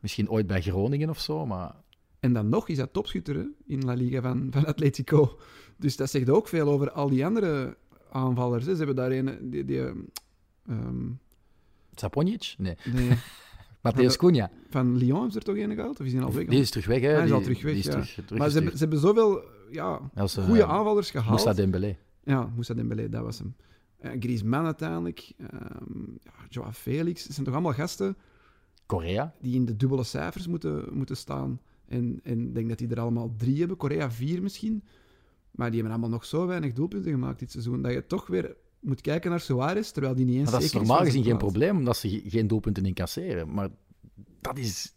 [SPEAKER 2] Misschien ooit bij Groningen of zo, maar
[SPEAKER 3] En dan nog is dat topschutter hè, in La Liga van, van Atletico. Dus dat zegt ook veel over al die andere aanvallers. Hè. Ze hebben daar een... Die, die, ehm,
[SPEAKER 2] Saponic? Nee.
[SPEAKER 3] nee,
[SPEAKER 2] Cunha.
[SPEAKER 3] van Lyon ze er toch een gehaald? Of is die al weg?
[SPEAKER 2] Die is terug weg, hè?
[SPEAKER 3] Hij is al terug weg,
[SPEAKER 2] die is
[SPEAKER 3] ja.
[SPEAKER 2] terug, terug
[SPEAKER 3] maar ze hebben, ze hebben zoveel ja,
[SPEAKER 2] is, eh,
[SPEAKER 3] goede aanvallers gehaald.
[SPEAKER 2] Moussa Dembélé.
[SPEAKER 3] Ja, Moussa Dembélé, dat was hem. Uh, Griezmann uiteindelijk. ehm ja, Joao Felix. Het zijn toch allemaal gasten
[SPEAKER 2] Korea.
[SPEAKER 3] die in de dubbele cijfers moeten, moeten staan. En ik denk dat die er allemaal drie hebben. Korea vier misschien. Maar die hebben allemaal nog zo weinig doelpunten gemaakt dit seizoen. Dat je toch weer moet kijken naar Suarez, terwijl die niet eens
[SPEAKER 2] Maar dat is normaal gezien geen probleem, omdat ze ge- geen doelpunten incasseren. Maar dat is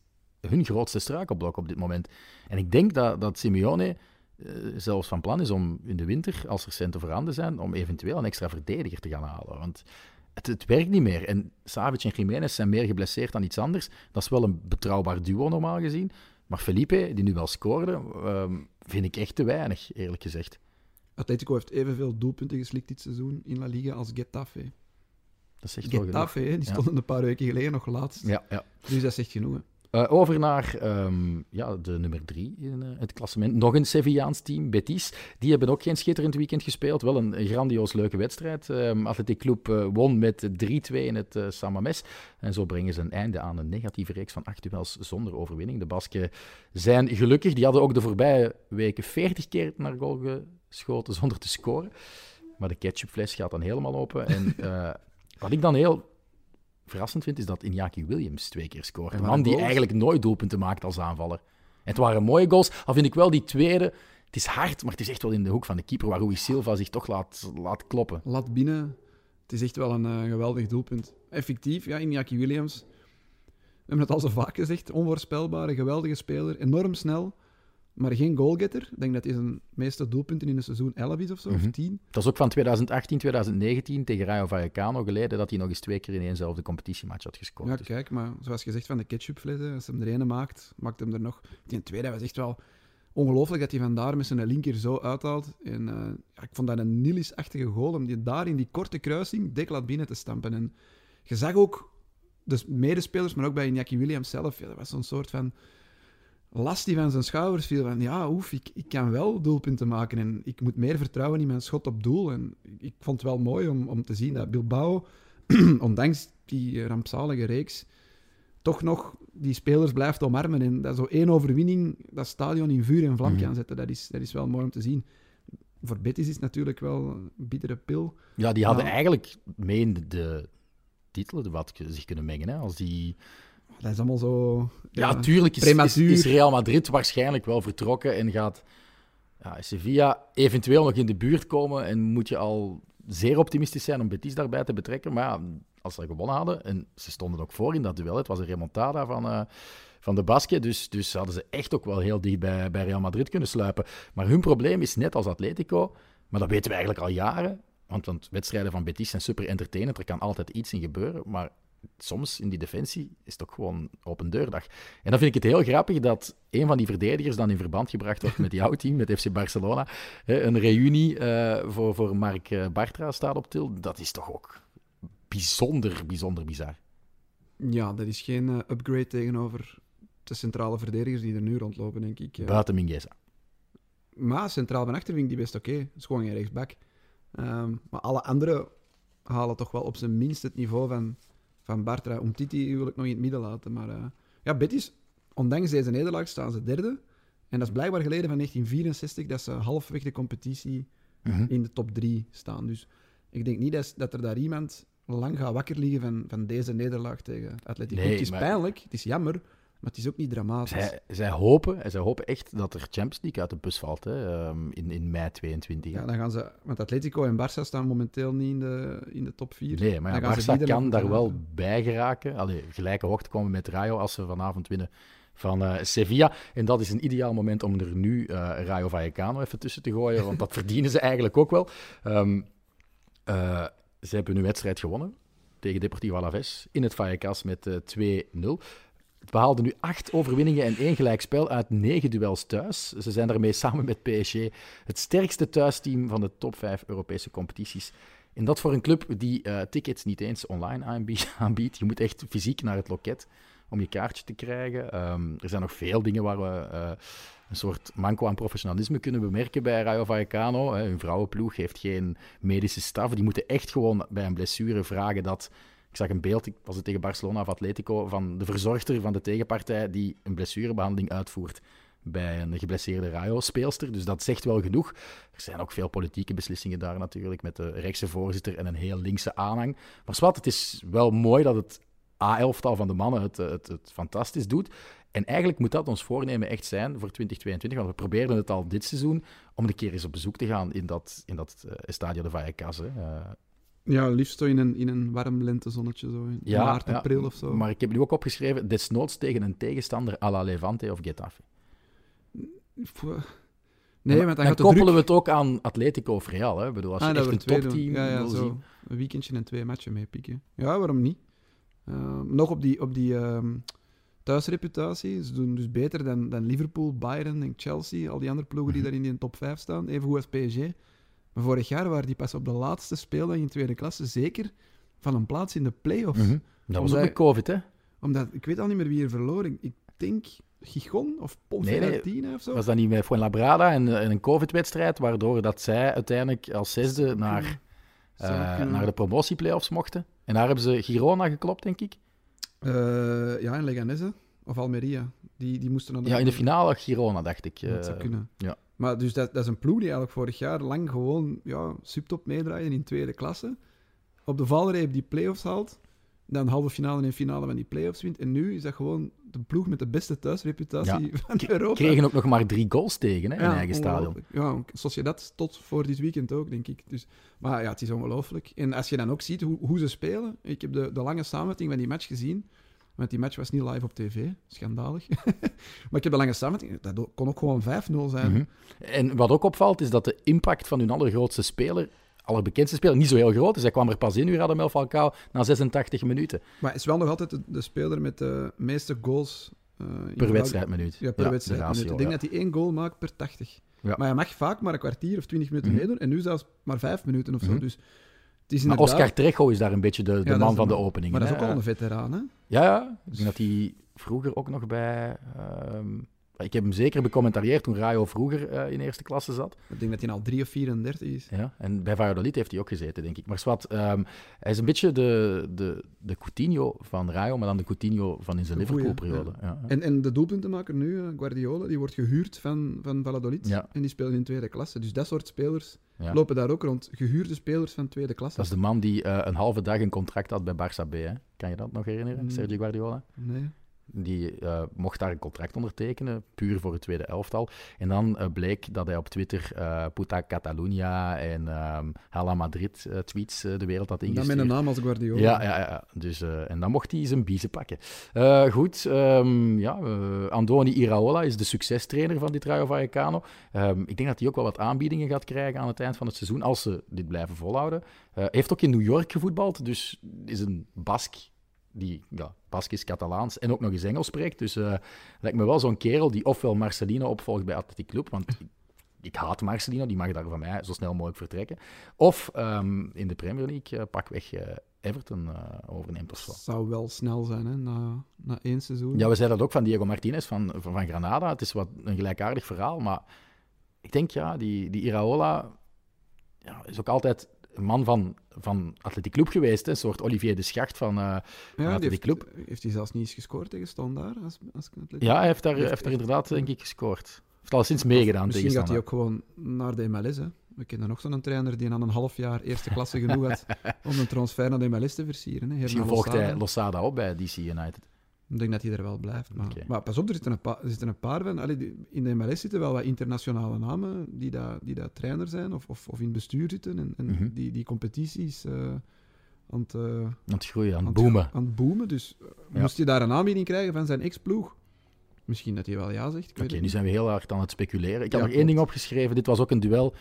[SPEAKER 2] hun grootste struikelblok op dit moment. En ik denk dat, dat Simeone eh, zelfs van plan is om in de winter, als er centen voorhanden zijn, om eventueel een extra verdediger te gaan halen. Want het, het werkt niet meer. En Savic en Jiménez zijn meer geblesseerd dan iets anders. Dat is wel een betrouwbaar duo normaal gezien. Maar Felipe, die nu wel scoorde, ehm, vind ik echt te weinig, eerlijk gezegd.
[SPEAKER 3] Atletico heeft evenveel doelpunten geslikt dit seizoen in La Liga als Getafe.
[SPEAKER 2] Dat is echt wel genoeg.
[SPEAKER 3] Getafe, die
[SPEAKER 2] Ja.
[SPEAKER 3] stonden een paar weken geleden nog laatst.
[SPEAKER 2] Ja, ja.
[SPEAKER 3] Dus dat zegt genoeg. hè.
[SPEAKER 2] Eh, over naar ehm, ja, de nummer drie in eh, het klassement. Nog een Sevillaans team, Betis. Die hebben ook geen schitterend weekend gespeeld. Wel een, grandioos leuke wedstrijd. Um, Athletic Club eh, won met 3-2 in het Samames. En zo brengen ze een einde aan een negatieve reeks van acht duels zonder overwinning. De Basken zijn gelukkig. Die hadden ook de voorbije weken 40 keer naar goal geschoten zonder te scoren. Maar de ketchupfles gaat dan helemaal open. En wat ik dan heel verrassend vind, is dat Iñaki Williams twee keer scoort.
[SPEAKER 3] En
[SPEAKER 2] Een man die
[SPEAKER 3] goals.
[SPEAKER 2] eigenlijk nooit doelpunten maakt als aanvaller. En het waren mooie goals. Al vind ik wel die tweede... Het is hard, maar het is echt wel in de hoek van de keeper, waar Rui Silva zich toch laat, laat kloppen.
[SPEAKER 3] Lat binnen. Het is echt wel een eh, geweldig doelpunt. Effectief, ja, Iñaki Williams. We hebben het al zo vaak gezegd. Onvoorspelbare, geweldige speler. Enorm snel, maar geen goalgetter. Ik denk dat hij zijn meeste doelpunten in een seizoen 11 is of zo,
[SPEAKER 2] Mhm.
[SPEAKER 3] of 10.
[SPEAKER 2] Dat is ook van 2018, 2019 tegen Rayo Vallecano geleden, dat hij nog eens twee keer in éénzelfde competitiematch had gescoord.
[SPEAKER 3] Ja,
[SPEAKER 2] Dus
[SPEAKER 3] kijk, maar zoals gezegd van de ketchupfles, hè, als hem er ene maakt, maakt hem er nog. Die tweede was echt wel ongelooflijk dat hij vandaar met zijn linker zo uithaalt. En eh, ja, ik vond dat een Nilis-achtige goal, om die daar in die korte kruising dik laat binnen te stampen. En je zag ook de medespelers, maar ook bij Iñaki Williams zelf, ja, dat was zo'n soort van last die van zijn schouders viel. Van ja, oef, ik, ik kan wel doelpunten maken en ik moet meer vertrouwen in mijn schot op doel. En ik vond het wel mooi om, om te zien dat Bilbao, ondanks die rampzalige reeks, toch nog die spelers blijft omarmen. En dat zo één overwinning dat stadion in vuur en vlam
[SPEAKER 2] Mhm.
[SPEAKER 3] kan zetten, dat is, dat is wel mooi om te zien. Voor Betis is het natuurlijk wel een bittere pil.
[SPEAKER 2] Ja, die hadden eigenlijk mee in de, de titel wat zich kunnen mengen. Hè? Als die...
[SPEAKER 3] Dat is allemaal zo...
[SPEAKER 2] Ja, tuurlijk is, is, Real Madrid waarschijnlijk wel vertrokken en gaat ja, Sevilla eventueel nog in de buurt komen. En moet je al zeer optimistisch zijn om Betis daarbij te betrekken. Maar ja, als ze gewonnen hadden, en ze stonden ook voor in dat duel, het was een remontada van, eh, van de Basken. Dus, dus hadden ze echt ook wel heel dicht bij, bij Real Madrid kunnen sluipen. Maar hun probleem is net als Atletico, maar dat weten we eigenlijk al jaren. Want, want wedstrijden van Betis zijn super entertainend, er kan altijd iets in gebeuren. Maar soms in die defensie is het ook gewoon open deurdag. En dan vind ik het heel grappig dat een van die verdedigers dan in verband gebracht wordt met jouw team, met FC Barcelona. Een reunie eh, voor, voor Mark eh, Bartra staat op til. Dat is toch ook bijzonder, bijzonder bizar.
[SPEAKER 3] Ja, dat is geen eh, upgrade tegenover de centrale verdedigers die er nu rondlopen, denk ik.
[SPEAKER 2] Buiten Mingueza.
[SPEAKER 3] Maar centraal van achter vind ik die best oké. Het is gewoon geen rechtsback. Ehm, maar alle anderen halen toch wel op zijn minst het niveau van, van Bartra. Om Titi wil ik nog in het midden laten. Maar eh, ja, Betis, ondanks deze nederlaag staan ze derde. En dat is blijkbaar geleden van 1964 dat ze halfweg de competitie
[SPEAKER 2] Mhm.
[SPEAKER 3] in de top 3 staan. Dus ik denk niet dat, dat er daar iemand lang gaat wakker liggen van, van deze nederlaag tegen Atletico.
[SPEAKER 2] Nee,
[SPEAKER 3] het is
[SPEAKER 2] maar-
[SPEAKER 3] pijnlijk, het is jammer, maar het is ook niet dramatisch.
[SPEAKER 2] Zij, zij, hopen, zij hopen echt dat er Champions League uit de bus valt hè, ehm, in, in mei 22.
[SPEAKER 3] Ja, dan gaan ze, want Atletico en Barça staan momenteel niet in de, in de top 4.
[SPEAKER 2] Nee, maar ja, Barça kan daar wel bij geraken. Allee, gelijke hoogte komen met Rayo als ze vanavond winnen van eh, Sevilla. En dat is een ideaal moment om er nu eh, Rayo Vallecano even tussen te gooien, want dat verdienen ze eigenlijk ook wel. Ehm, eh, ze hebben hun wedstrijd gewonnen tegen Deportivo Alaves in het Vallecas met eh, 2-0. Behaalde nu acht overwinningen en één gelijkspel uit negen duels thuis. Ze zijn daarmee samen met PSG het sterkste thuisteam van de top vijf Europese competities. En dat voor een club die eh, tickets niet eens online aanbie- aanbiedt. Je moet echt fysiek naar het loket om je kaartje te krijgen. Ehm, er zijn nog veel dingen waar we eh, een soort manco aan professionalisme kunnen bemerken bij Rayo Vallecano. Hè. Hun vrouwenploeg heeft geen medische staf. Die moeten echt gewoon bij een blessure vragen dat... Ik zag een beeld, ik was het tegen Barcelona of Atletico, van de verzorgster van de tegenpartij die een blessurebehandeling uitvoert bij een geblesseerde Rayo-speelster. Dus dat zegt wel genoeg. Er zijn ook veel politieke beslissingen daar natuurlijk, met de rechtse voorzitter en een heel linkse aanhang. Maar zwart, het is wel mooi dat het A-elftal van de mannen het, het, het fantastisch doet. En eigenlijk moet dat ons voornemen echt zijn voor 2022, want we probeerden het al dit seizoen om een keer eens op bezoek te gaan in dat, in dat uh, Estadio de Vallecas. Hè. Uh,
[SPEAKER 3] Ja, liefst zo in een, in een warm lentezonnetje, zo in
[SPEAKER 2] Ja,
[SPEAKER 3] maart,
[SPEAKER 2] ja,
[SPEAKER 3] april of zo.
[SPEAKER 2] maar ik heb nu ook opgeschreven, desnoods tegen een tegenstander à la Levante of Getafe.
[SPEAKER 3] Nee, want dan
[SPEAKER 2] koppelen
[SPEAKER 3] druk...
[SPEAKER 2] we het ook aan Atletico of Real. Hè. Ik bedoel, als je
[SPEAKER 3] Ah, dat
[SPEAKER 2] echt een topteam
[SPEAKER 3] ja,
[SPEAKER 2] wil
[SPEAKER 3] zo.
[SPEAKER 2] zien...
[SPEAKER 3] Een weekendje en twee matchen meepikken. Ja, waarom niet? Ehm, nog op die, op die ehm, thuisreputatie. Ze doen dus beter dan, dan Liverpool, Bayern en Chelsea. Al die andere ploegen die
[SPEAKER 2] Mhm.
[SPEAKER 3] daar in die top 5 staan. Even goed als PSG. Maar vorig jaar waren die pas op de laatste speeldag in tweede klasse zeker van een plaats in de play-offs.
[SPEAKER 2] Mhm. Dat was ook met COVID, hè?
[SPEAKER 3] Omdat, ik weet al niet meer wie er verloor. Ik, denk Gigon of Ponferradina of zo.
[SPEAKER 2] Was dat niet met Fuenlabrada en, en een COVID-wedstrijd, waardoor dat zij uiteindelijk als zesde naar, eh,
[SPEAKER 3] kunnen.
[SPEAKER 2] naar de promotieplayoffs mochten? En daar hebben ze Girona geklopt, denk ik.
[SPEAKER 3] Eh, ja, en Leganés, hè. Of Almeria. Die, die moesten dan...
[SPEAKER 2] Ja, in de finale Girona, dacht ik.
[SPEAKER 3] Dat zou
[SPEAKER 2] eh,
[SPEAKER 3] kunnen.
[SPEAKER 2] ja.
[SPEAKER 3] Maar dus dat, dat is een ploeg die eigenlijk vorig jaar lang gewoon ja, subtop meedraaide in tweede klasse. Op de valreep die play-offs haalt. Dan halve finale en finale van die play-offs wint. En nu is dat gewoon de ploeg met de beste thuisreputatie van Europa.
[SPEAKER 2] Kregen ook nog maar drie goals tegen hè, in
[SPEAKER 3] Ja,
[SPEAKER 2] eigen stadion.
[SPEAKER 3] Ja, Sociedad tot voor dit weekend ook, denk ik. Dus, maar ja, het is ongelooflijk. En als je dan ook ziet hoe, hoe ze spelen... Ik heb de, de lange samenvatting van die match gezien. Want die match was niet live op tv. Schandalig. maar ik heb de lange samenvatting... Dat kon ook gewoon 5-0 zijn.
[SPEAKER 2] Mhm. En wat ook opvalt, is dat de impact van hun allergrootste speler, allerbekendste speler, niet zo heel groot is. Hij kwam er pas in, Radamel Falcao, na 86 minuten
[SPEAKER 3] Maar is wel nog altijd de, de speler met de meeste goals... in
[SPEAKER 2] per wedstrijdminuut.
[SPEAKER 3] Ja, per
[SPEAKER 2] de
[SPEAKER 3] wedstrijd.
[SPEAKER 2] ratio,
[SPEAKER 3] ik denk
[SPEAKER 2] ja.
[SPEAKER 3] dat hij één goal maakt per 80.
[SPEAKER 2] Ja.
[SPEAKER 3] Maar hij mag vaak maar een kwartier of 20 minuten
[SPEAKER 2] Mhm.
[SPEAKER 3] meedoen. En nu zelfs maar 5 minuten of zo.
[SPEAKER 2] Mhm.
[SPEAKER 3] Dus het is
[SPEAKER 2] Maar
[SPEAKER 3] inderdaad...
[SPEAKER 2] Oscar Trejo is daar een beetje de, man van de
[SPEAKER 3] man.
[SPEAKER 2] opening.
[SPEAKER 3] Maar dat is ook al een veteraan, hè?
[SPEAKER 2] Ja. Ik denk dat hij vroeger ook nog bij... ehm, ik heb hem zeker becommentarieerd toen Rayo vroeger eh, in eerste klasse zat.
[SPEAKER 3] Ik denk dat hij al 3 of 34 is.
[SPEAKER 2] Ja, en bij Valladolid heeft hij ook gezeten, denk ik. Maar Swat, ehm, hij is een beetje de, de, de Coutinho van Rayo, maar dan de Coutinho van in zijn Liverpool-periode. Ja. Ja.
[SPEAKER 3] En, en de doelpuntenmaker nu, eh, Guardiola, die wordt gehuurd van, van Valladolid.
[SPEAKER 2] Ja.
[SPEAKER 3] En die speelt in tweede klasse. Dus dat soort spelers lopen daar ook rond. Gehuurde spelers van tweede klasse.
[SPEAKER 2] Dat is de man die eh, een halve dag een contract had bij Barça B. Hè? Kan je dat nog herinneren,
[SPEAKER 3] Mm.
[SPEAKER 2] Sergio Guardiola?
[SPEAKER 3] Nee.
[SPEAKER 2] Die eh, mocht daar een contract ondertekenen, puur voor het tweede elftal. En dan eh, bleek dat hij op Twitter eh Puta Catalunya en ehm Hala Madrid tweets de wereld had ingestuurd.
[SPEAKER 3] met een naam als Guardiola.
[SPEAKER 2] Ja, ja, ja. Dus, en dan mocht hij zijn biezen pakken. Goed, ehm, ja, Andoni Iraola is de succestrainer van dit Rayo Vallecano. Ehm, ik denk dat hij ook wel wat aanbiedingen gaat krijgen aan het eind van het seizoen, als ze dit blijven volhouden. Heeft ook in New York gevoetbald, dus is een Bask die ja, Baskisch Catalaans en ook nog eens Engels spreekt. Dus eh, lijkt me wel zo'n kerel die ofwel Marcelino opvolgt bij Athletic Club, want ik, ik haat Marcelino, die mag daar van mij zo snel mogelijk vertrekken. Of ehm, in de Premier League eh, pakweg eh, Everton overneemt of zo.
[SPEAKER 3] Zou wel snel zijn, hè, na, na één seizoen.
[SPEAKER 2] Ja, we zeiden dat ook van Diego Martinez van, van, van Granada. Het is wat een gelijkaardig verhaal, maar ik denk ja, die, die Iraola ja, is ook altijd een man van, van Athletic Club geweest. Hè? Een soort Olivier de Schacht van...
[SPEAKER 3] Ja,
[SPEAKER 2] die
[SPEAKER 3] die heeft,
[SPEAKER 2] club.
[SPEAKER 3] heeft hij zelfs niet eens gescoord tegen Standaard? Als, als
[SPEAKER 2] ja, hij heeft daar,
[SPEAKER 3] Heeft-
[SPEAKER 2] heeft daar inderdaad, denk ik, gescoord. Heeft al sinds meegedaan
[SPEAKER 3] Misschien
[SPEAKER 2] tegen
[SPEAKER 3] gaat hij ook gewoon naar de MLS. Hè. We kennen nog zo'n trainer die aan een half jaar eerste klasse genoeg had om een transfer naar de MLS te versieren. Hè.
[SPEAKER 2] Misschien volgt hij.
[SPEAKER 3] Losada
[SPEAKER 2] op bij DC United.
[SPEAKER 3] Ik denk dat hij er wel blijft. Maar, maar pas op, er zitten een, paar, er zitten een paar van. Allee, in de MLS zitten wel wat internationale namen die daar die trainer zijn of, of, of in het bestuur zitten. En, en
[SPEAKER 2] Mhm.
[SPEAKER 3] die, die competities eh, aan, het,
[SPEAKER 2] Aan het groeien, aan het boomen.
[SPEAKER 3] aan het boomen. Dus eh,
[SPEAKER 2] Ja.
[SPEAKER 3] moest hij daar een aanbieding krijgen van zijn ex-ploeg? Misschien dat hij wel ja zegt.
[SPEAKER 2] Oké, nu zijn we heel hard aan het speculeren. Ik had
[SPEAKER 3] Ja,
[SPEAKER 2] nog één ding opgeschreven. Dit was ook een duel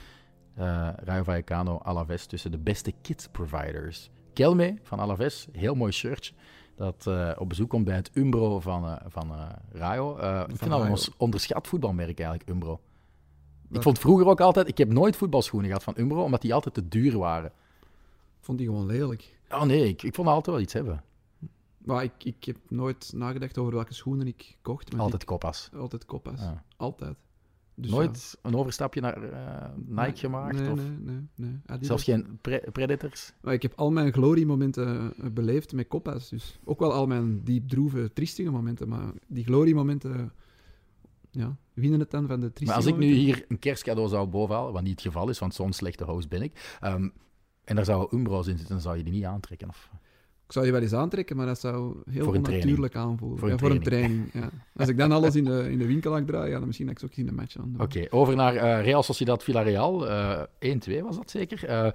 [SPEAKER 2] Eh Rayo Vallecano, Alaves tussen de beste kit providers. Kelme van Alaves, heel mooi shirtje. Dat eh, op bezoek komt bij het Umbro van, eh, van eh, Rayo. Ik vind dat een onderschat voetbalmerk eigenlijk, Umbro. Ik vond vroeger ook altijd... Ik heb nooit voetbalschoenen gehad van Umbro, omdat die altijd te duur waren.
[SPEAKER 3] vond die gewoon lelijk.
[SPEAKER 2] Oh nee, ik, ik vond altijd wel iets hebben.
[SPEAKER 3] Maar ik, ik heb nooit nagedacht over welke schoenen ik kocht. Maar
[SPEAKER 2] Altijd koppas.
[SPEAKER 3] ik- altijd koppas.
[SPEAKER 2] Ja.
[SPEAKER 3] Altijd. Dus
[SPEAKER 2] Nooit een overstapje naar eh. Nike
[SPEAKER 3] Nee,
[SPEAKER 2] gemaakt?
[SPEAKER 3] Nee,
[SPEAKER 2] of
[SPEAKER 3] nee, nee. nee. Adidas.
[SPEAKER 2] zelfs geen pre- Predators?
[SPEAKER 3] Maar ik heb al mijn gloriemomenten eh, beleefd met koppas. Dus ook wel al mijn diep droeve, triestige momenten. Maar die gloriemomenten ja, winnen het dan van de triestige
[SPEAKER 2] Maar als ik nu hier een kerstcadeau zou bovenhalen, wat niet het geval is, want zo'n slechte host ben ik, ehm, en daar zou Umbro's in zitten, dan zou je die niet aantrekken. Of...
[SPEAKER 3] Ik zou die wel eens aantrekken, maar dat zou heel
[SPEAKER 2] Voor een
[SPEAKER 3] onnatuurlijk aanvoelen.
[SPEAKER 2] Voor
[SPEAKER 3] ja,
[SPEAKER 2] een
[SPEAKER 3] voor een training. Ja. Als ik dan alles in de, in de winkel had draaien, ja, dan misschien dat ik ze ook in de match aan.
[SPEAKER 2] Oké, over naar eh, Real Sociedad Villarreal. Eh 1-2 was dat zeker? Eh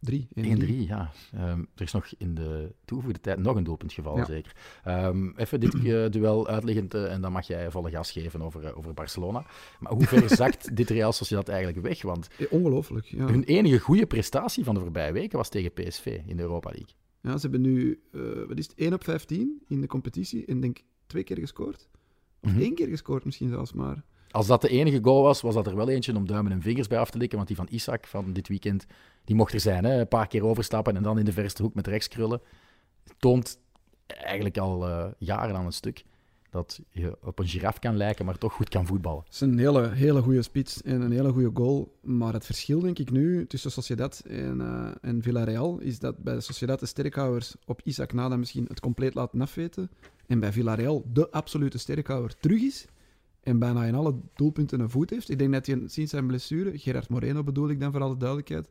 [SPEAKER 3] Drie.
[SPEAKER 2] 1-3, ja. Ehm, er is nog in de toegevoegde tijd nog een doelpunt gevallen,
[SPEAKER 3] Ja.
[SPEAKER 2] zeker. Ehm, even dit eh, duel uitliggend eh, en dan mag jij volle gas geven over, eh, over Barcelona. Maar hoe ver zakt dit Real Sociedad eigenlijk weg? Want
[SPEAKER 3] Eh, Ongelooflijk, ja.
[SPEAKER 2] hun enige goede prestatie van de voorbije weken was tegen PSV in de Europa League.
[SPEAKER 3] Ja. Ze hebben nu, eh, wat is het, 1 op 15 in de competitie en denk twee keer gescoord. Of
[SPEAKER 2] Mhm.
[SPEAKER 3] één keer gescoord misschien zelfs maar.
[SPEAKER 2] Als dat de enige goal was, was dat er wel eentje om duimen en vingers bij af te likken. Want die van Isaac van dit weekend, die mocht er zijn. Hè? Een paar keer overstappen en dan in de verste hoek met rechts krullen. Toont eigenlijk al eh, jaren aan een stuk dat je op een giraf kan lijken, maar toch goed kan voetballen.
[SPEAKER 3] Het is een hele, hele goede spits en een hele goede goal. Maar het verschil, denk ik, nu tussen Sociedad en, eh, en Villarreal is dat bij Sociedad de sterkhouders op Isaac Nada misschien het compleet laten afweten. En bij Villarreal de absolute sterkhouder terug is. En bijna in alle doelpunten een voet heeft. Ik denk dat hij sinds zijn blessure, Gerard Moreno bedoel ik dan voor alle duidelijkheid,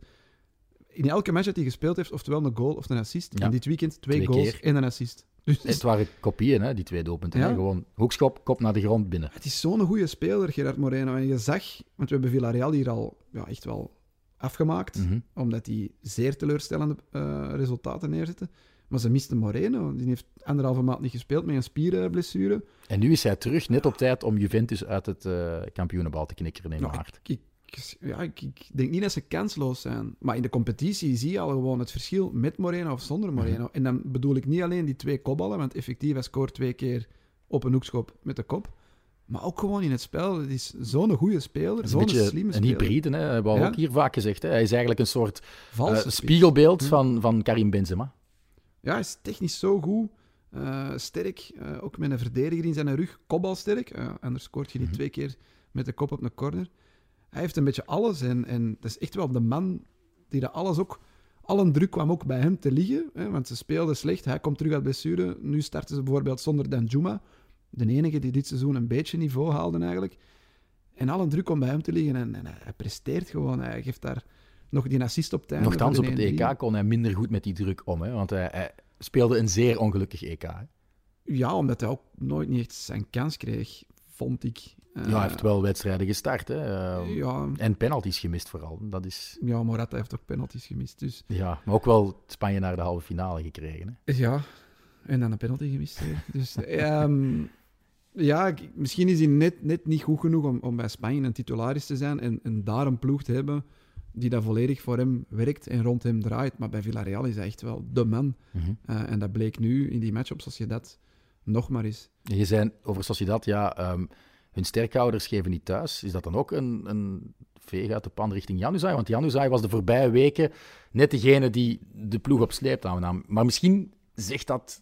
[SPEAKER 3] in elke match dat hij gespeeld heeft, oftewel een goal of een assist.
[SPEAKER 2] Ja.
[SPEAKER 3] En dit weekend twee,
[SPEAKER 2] Twee
[SPEAKER 3] goals
[SPEAKER 2] keer.
[SPEAKER 3] en een assist. Dus
[SPEAKER 2] Het waren kopieën, hè, die twee doelpunten.
[SPEAKER 3] Ja.
[SPEAKER 2] Gewoon hoekschop, kop naar de grond binnen.
[SPEAKER 3] Het is zo'n goede speler, Gerard Moreno. En je zag, want we hebben Villarreal hier al ja, echt wel afgemaakt,
[SPEAKER 2] Mhm.
[SPEAKER 3] omdat die zeer teleurstellende eh, resultaten neerzetten. Maar ze misten Moreno. Die heeft anderhalve maand niet gespeeld met een spierblessure.
[SPEAKER 2] En nu is hij terug, net op tijd, om Juventus uit het eh kampioenenbal te knikkeren in
[SPEAKER 3] Nou,
[SPEAKER 2] mijn hart.
[SPEAKER 3] Ik, ik- ja, ik, ik denk niet dat ze kansloos zijn. Maar in de competitie zie je al gewoon het verschil met Moreno of zonder Moreno.
[SPEAKER 2] Mhm.
[SPEAKER 3] En dan bedoel ik niet alleen die twee kopballen, want effectief, hij scoort twee keer op een hoekschop met de kop. Maar ook gewoon in het spel. Het is zo'n goede speler, zo'n
[SPEAKER 2] een
[SPEAKER 3] slimme
[SPEAKER 2] een
[SPEAKER 3] speler.
[SPEAKER 2] hybride, hè. hebben we
[SPEAKER 3] Ja.
[SPEAKER 2] ook hier vaak gezegd. Hè. Hij is eigenlijk een soort eh, spiegelbeeld
[SPEAKER 3] Hm.
[SPEAKER 2] van, van Karim Benzema.
[SPEAKER 3] Ja, hij is technisch zo goed. eh, sterk. eh, ook met een verdediger in zijn rug. Kopbalsterk. Anders scoort je die
[SPEAKER 2] Mhm.
[SPEAKER 3] twee keer met de kop op een corner. Hij heeft een beetje alles. En, en dat is echt wel de man die dat alles ook... Al een druk kwam ook bij hem te liggen. Hè, want ze speelden slecht. Hij komt terug uit blessure. Nu starten ze bijvoorbeeld zonder Danjuma. De enige die dit seizoen een beetje niveau haalde eigenlijk. En al een druk komt bij hem te liggen. En, en hij, hij presteert gewoon. Hij geeft daar nog die assist op tijd.
[SPEAKER 2] Nochtans, op het EK kon hij minder goed met die druk om. Hè, want hij, hij speelde een zeer ongelukkig EK. Hè.
[SPEAKER 3] Ja, omdat hij ook nooit niet echt zijn kans kreeg, vond ik. Eh,
[SPEAKER 2] ja, hij heeft wel wedstrijden gestart. Hè. eh,
[SPEAKER 3] ja,
[SPEAKER 2] En penalties gemist vooral. Dat is,
[SPEAKER 3] ja, Morata heeft ook penalties gemist. Dus
[SPEAKER 2] ja, maar ook wel Spanje naar de halve finale gekregen. Hè.
[SPEAKER 3] ja, en dan een penalty gemist. hè. Dus ehm, ja, misschien is hij net, net niet goed genoeg om, om bij Spanje een titularis te zijn en, en daar een ploeg te hebben die dat volledig voor hem werkt en rond hem draait. Maar bij Villarreal is hij echt wel de man.
[SPEAKER 2] Mhm.
[SPEAKER 3] Eh, en dat bleek nu in die match op Sociedad nog maar eens.
[SPEAKER 2] Je zei over Sociedad, ja, ehm, hun sterkhouders geven niet thuis. Is dat dan ook een, een veeg uit de pan richting Januzaj? Want Januzaj was de voorbije weken net degene die de ploeg op sleeptouw nam. Maar misschien zegt dat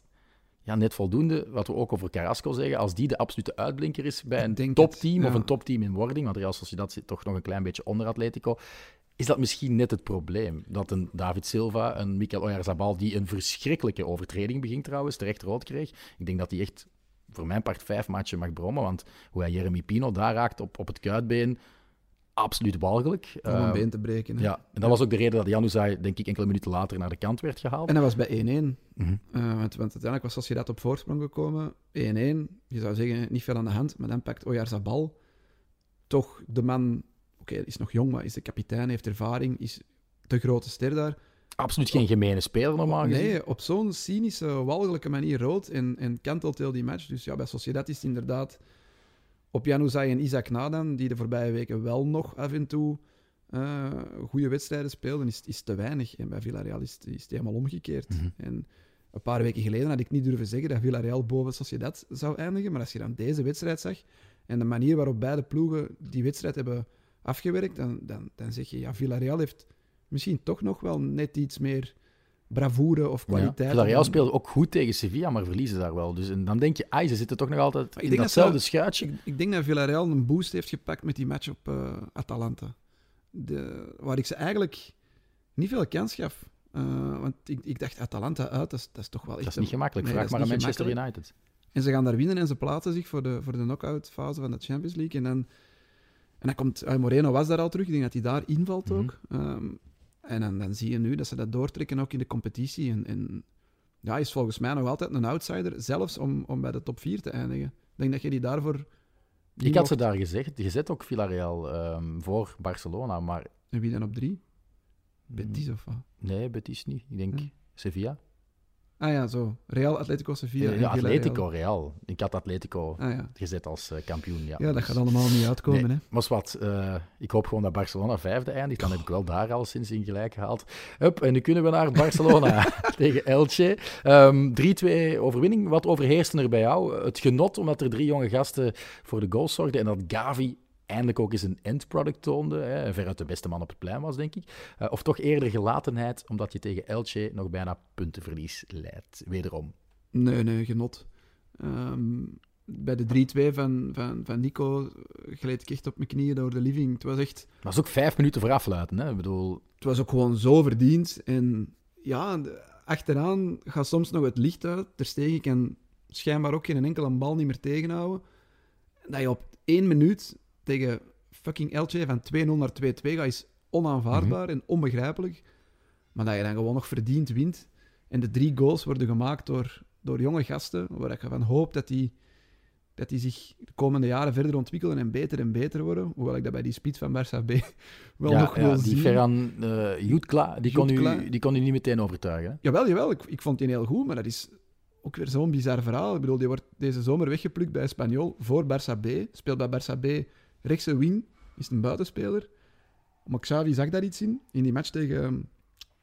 [SPEAKER 2] ja, net voldoende, wat we ook over Carrasco zeggen, als die de absolute uitblinker is bij een topteam of een topteam in wording, want Real Sociedad zit toch nog een klein beetje onder Atletico, is dat misschien net het probleem. Dat een David Silva, een Mikel Oyarzabal, die een verschrikkelijke overtreding beging trouwens, terecht rood kreeg. Ik denk dat hij echt voor mijn part vijf matchen mag brommen, want hoe hij Jeremy Pino daar raakt op, op het kuitbeen, absoluut walgelijk.
[SPEAKER 3] Om een
[SPEAKER 2] Eh,
[SPEAKER 3] been te breken. hè.
[SPEAKER 2] ja, en dat was ook de reden dat Januzaj, denk ik, enkele minuten later naar de kant werd gehaald.
[SPEAKER 3] En hij was bij 1-1.
[SPEAKER 2] Mhm.
[SPEAKER 3] Eh, want, want uiteindelijk was Sociedad op voorsprong gekomen. 1-1. Je zou zeggen, niet veel aan de hand. Maar dan pakt Oyarzabal toch de man... Oké, is nog jong, maar is de kapitein, heeft ervaring, is de grote ster daar.
[SPEAKER 2] Absoluut geen gemene speler normaal gezien.
[SPEAKER 3] Nee, op zo'n cynische, walgelijke manier rood en, en kantelt heel die match. Dus ja, bij Sociedad is het inderdaad op Januzaj en Isaac Nadan, die de voorbije weken wel nog af en toe eh, goede wedstrijden speelden, is, is te weinig. En bij Villarreal is, het- is het helemaal omgekeerd.
[SPEAKER 2] Mhm.
[SPEAKER 3] En een paar weken geleden had ik niet durven zeggen dat Villarreal boven Sociedad zou eindigen. Maar als je dan deze wedstrijd zag en de manier waarop beide ploegen die wedstrijd hebben afgewerkt, dan, dan, dan zeg je, ja, Villarreal heeft misschien toch nog wel net iets meer bravoure of
[SPEAKER 2] Ja.
[SPEAKER 3] kwaliteit.
[SPEAKER 2] Villarreal
[SPEAKER 3] dan-
[SPEAKER 2] speelde ook goed tegen Sevilla, maar verliezen daar wel. Dus en dan denk je, ai, ze zitten toch nog altijd in
[SPEAKER 3] dat
[SPEAKER 2] datzelfde
[SPEAKER 3] ze-
[SPEAKER 2] schuitje.
[SPEAKER 3] Ik, ik denk dat Villarreal een boost heeft gepakt met die match op eh, Atalanta. De, waar ik ze eigenlijk niet veel kans gaf. Eh, want ik, ik dacht, Atalanta uit, dat is, dat is toch wel echt...
[SPEAKER 2] Dat is niet gemakkelijk.
[SPEAKER 3] Nee,
[SPEAKER 2] Vraag
[SPEAKER 3] dat
[SPEAKER 2] maar aan Manchester. United.
[SPEAKER 3] En ze gaan daar winnen en ze plaatsen zich voor de, voor de knock-out fase van de Champions League. En dan, en dan komt... ah, Moreno was daar al terug. Ik denk dat hij daar invalt
[SPEAKER 2] Mhm.
[SPEAKER 3] ook. Ehm, en dan, dan zie je nu dat ze dat doortrekken ook in de competitie. En, en ja, is volgens mij nog altijd een outsider, zelfs om, om bij de top 4 te eindigen. Ik denk dat je die daarvoor...
[SPEAKER 2] Ik had ze daar gezegd, gezet ook Villarreal ehm, voor Barcelona, maar...
[SPEAKER 3] En wie dan op drie? Betis of wat?
[SPEAKER 2] Nee, Betis niet. Ik denk. Sevilla.
[SPEAKER 3] Ah ja, zo. Real, Atletico Sevilla.
[SPEAKER 2] Ja,
[SPEAKER 3] en
[SPEAKER 2] ja. Atletico, Real. Ik had Atletico
[SPEAKER 3] Ah ja.
[SPEAKER 2] gezet als eh, kampioen. Ja,
[SPEAKER 3] Ja, dat gaat allemaal niet uitkomen,
[SPEAKER 2] Nee,
[SPEAKER 3] hè.
[SPEAKER 2] Maar wat, eh, ik hoop gewoon dat Barcelona vijfde eindigt. Dan heb ik wel daar al sinds in gelijk gehaald. Hup, en nu kunnen we naar Barcelona tegen Elche. Ehm 3-2 overwinning. Wat overheerste er bij jou? Het genot omdat er drie jonge gasten voor de goals zorgden. En dat Gavi eindelijk ook eens een endproduct toonde. Hè, en veruit de beste man op het plein was, denk ik. Eh, of toch eerder gelatenheid, omdat je tegen Elche nog bijna puntenverlies leidt. Wederom.
[SPEAKER 3] Nee, nee, genot. Ehm, bij de 3-2 van, van, van Nico gleed ik echt op mijn knieën door de living. Het was echt...
[SPEAKER 2] Maar dat is ook vijf minuten voor afluiten. Hè? Ik bedoel,
[SPEAKER 3] Het was ook gewoon zo verdiend. En ja, achteraan gaat soms nog het licht uit. Ter Stegen kan schijnbaar ook geen enkele bal niet meer tegenhouden. Dat je op één minuut tegen fucking Elche van 2-0 naar 2-2 gaat, is onaanvaardbaar en onbegrijpelijk. Maar dat je dan gewoon nog verdiend wint. En de drie goals worden gemaakt door, door jonge gasten, waar ik van hoop dat die, dat die zich de komende jaren verder ontwikkelen en beter en beter worden. Hoewel ik dat bij die speed van Barça B wel
[SPEAKER 2] ja,
[SPEAKER 3] nog
[SPEAKER 2] ja,
[SPEAKER 3] wil
[SPEAKER 2] die
[SPEAKER 3] zien.
[SPEAKER 2] Ferran uh, Jutkla, die, kon
[SPEAKER 3] Jutkla.
[SPEAKER 2] u, die kon u niet meteen overtuigen. Hè?
[SPEAKER 3] Jawel, jawel. Ik, ik vond die heel goed, maar dat is ook weer zo'n bizar verhaal. Ik bedoel, die wordt deze zomer weggeplukt bij Espanyol voor Barça B. Speelt bij Barça B rechtse wing, is een buitenspeler. Maar Xavi zag daar iets in. In die match tegen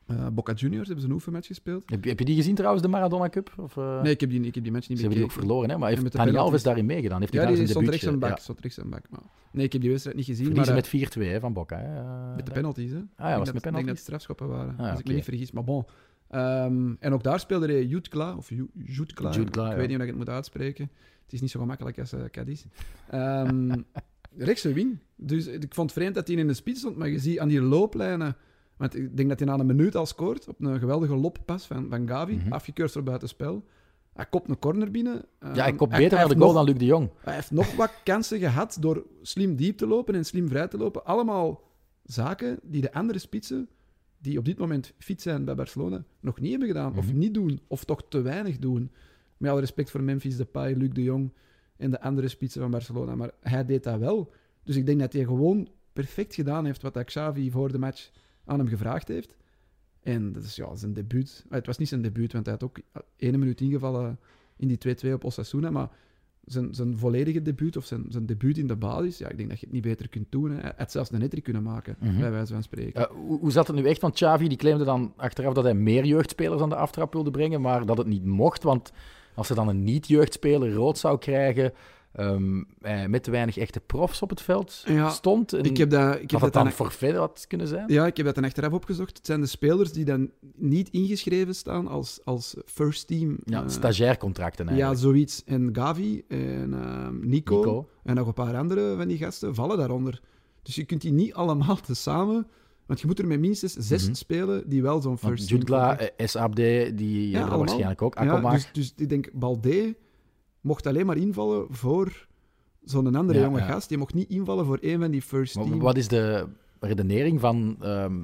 [SPEAKER 3] uh, Boca Juniors hebben ze een oefenmatch gespeeld.
[SPEAKER 2] Heb je, heb je die gezien trouwens, de Maradona Cup? Of, uh...
[SPEAKER 3] Nee, ik heb, die, ik heb die match niet
[SPEAKER 2] Ze hebben die ook verloren, hè? maar heeft Dani Alves daarin meegedaan? Heeft
[SPEAKER 3] ja, die stond rechts en bak. Stond rechts en bak maar... Nee, ik heb die wedstrijd niet gezien.
[SPEAKER 2] Verliezen
[SPEAKER 3] maar,
[SPEAKER 2] met 4-2 van Boca. Hè?
[SPEAKER 3] met de penalties, hè?
[SPEAKER 2] Ah ja, was
[SPEAKER 3] dat,
[SPEAKER 2] met penalties?
[SPEAKER 3] Ik denk dat het strafschoppen waren,
[SPEAKER 2] ah, ja,
[SPEAKER 3] als ik me niet vergis. Maar bon. Um, en ook daar speelde hij Jutkla, of Jutkla, ik
[SPEAKER 2] ja.
[SPEAKER 3] weet niet hoe ik het moet uitspreken. Het is niet zo gemakkelijk als Cadiz. Um, rechtse wing. Dus ik vond het vreemd dat hij in de spits stond, maar je ziet aan die looplijnen... Want ik denk dat hij na een minuut al scoort op een geweldige loppas van, van Gavi,
[SPEAKER 2] Mhm.
[SPEAKER 3] mm -hmm. afgekeurd door buitenspel. Hij kopt een corner binnen.
[SPEAKER 2] Ja, hij kopt beter naar de goal nog, dan Luc de Jong.
[SPEAKER 3] Hij heeft nog wat kansen gehad door slim diep te lopen en slim vrij te lopen. Allemaal zaken die de andere spitsen, die op dit moment fit zijn bij Barcelona, nog niet hebben gedaan. Mm -hmm. Of niet doen, of toch te weinig doen. Met alle respect voor Memphis Depay, Luc de Jong en de andere spitsen van Barcelona. Maar hij deed dat wel. Dus ik denk dat hij gewoon perfect gedaan heeft wat Xavi voor de match aan hem gevraagd heeft. En dat is ja, zijn debuut. Het was niet zijn debuut, want hij had ook één minuut ingevallen in die 2-2 op Osasuna. Maar zijn, zijn volledige debuut, of zijn, zijn debuut in de basis, ja, ik denk dat je het niet beter kunt doen. Hè. Hij had zelfs een nettrick kunnen maken, mm -hmm. bij wijze van spreken.
[SPEAKER 2] Uh, hoe, hoe, zat het nu echt? Want Xavi die claimde dan achteraf dat hij meer jeugdspelers aan de aftrap wilde brengen, maar dat het niet mocht, want als er dan een niet-jeugdspeler rood zou krijgen... Um, eh, met te weinig echte profs op het veld
[SPEAKER 3] ja,
[SPEAKER 2] stond. En
[SPEAKER 3] ik heb dat, ik heb
[SPEAKER 2] dat,
[SPEAKER 3] dat
[SPEAKER 2] dan
[SPEAKER 3] dan
[SPEAKER 2] forfait had kunnen zijn?
[SPEAKER 3] Ja, ik heb dat dan achteraf opgezocht. Het zijn de spelers die dan niet ingeschreven staan als, als first team.
[SPEAKER 2] Ja, uh, stagiaircontracten eigenlijk.
[SPEAKER 3] Ja, zoiets. En Gavi en uh, Nico,
[SPEAKER 2] Nico,
[SPEAKER 3] en nog een paar andere van die gasten vallen daaronder. Dus je kunt die niet allemaal tezamen... Want je moet er met minstens zes
[SPEAKER 2] Mhm.
[SPEAKER 3] mm -hmm. spelen die wel zo'n first team...
[SPEAKER 2] Jutgla, SABD, die ja, hebben waarschijnlijk ook.
[SPEAKER 3] Ja, dus, dus ik denk, Balde mocht alleen maar invallen voor zo'n andere
[SPEAKER 2] Ja,
[SPEAKER 3] jonge
[SPEAKER 2] ja.
[SPEAKER 3] gast. Die mocht niet invallen voor één van die first
[SPEAKER 2] Maar
[SPEAKER 3] team.
[SPEAKER 2] Wat is de redenering van ehm,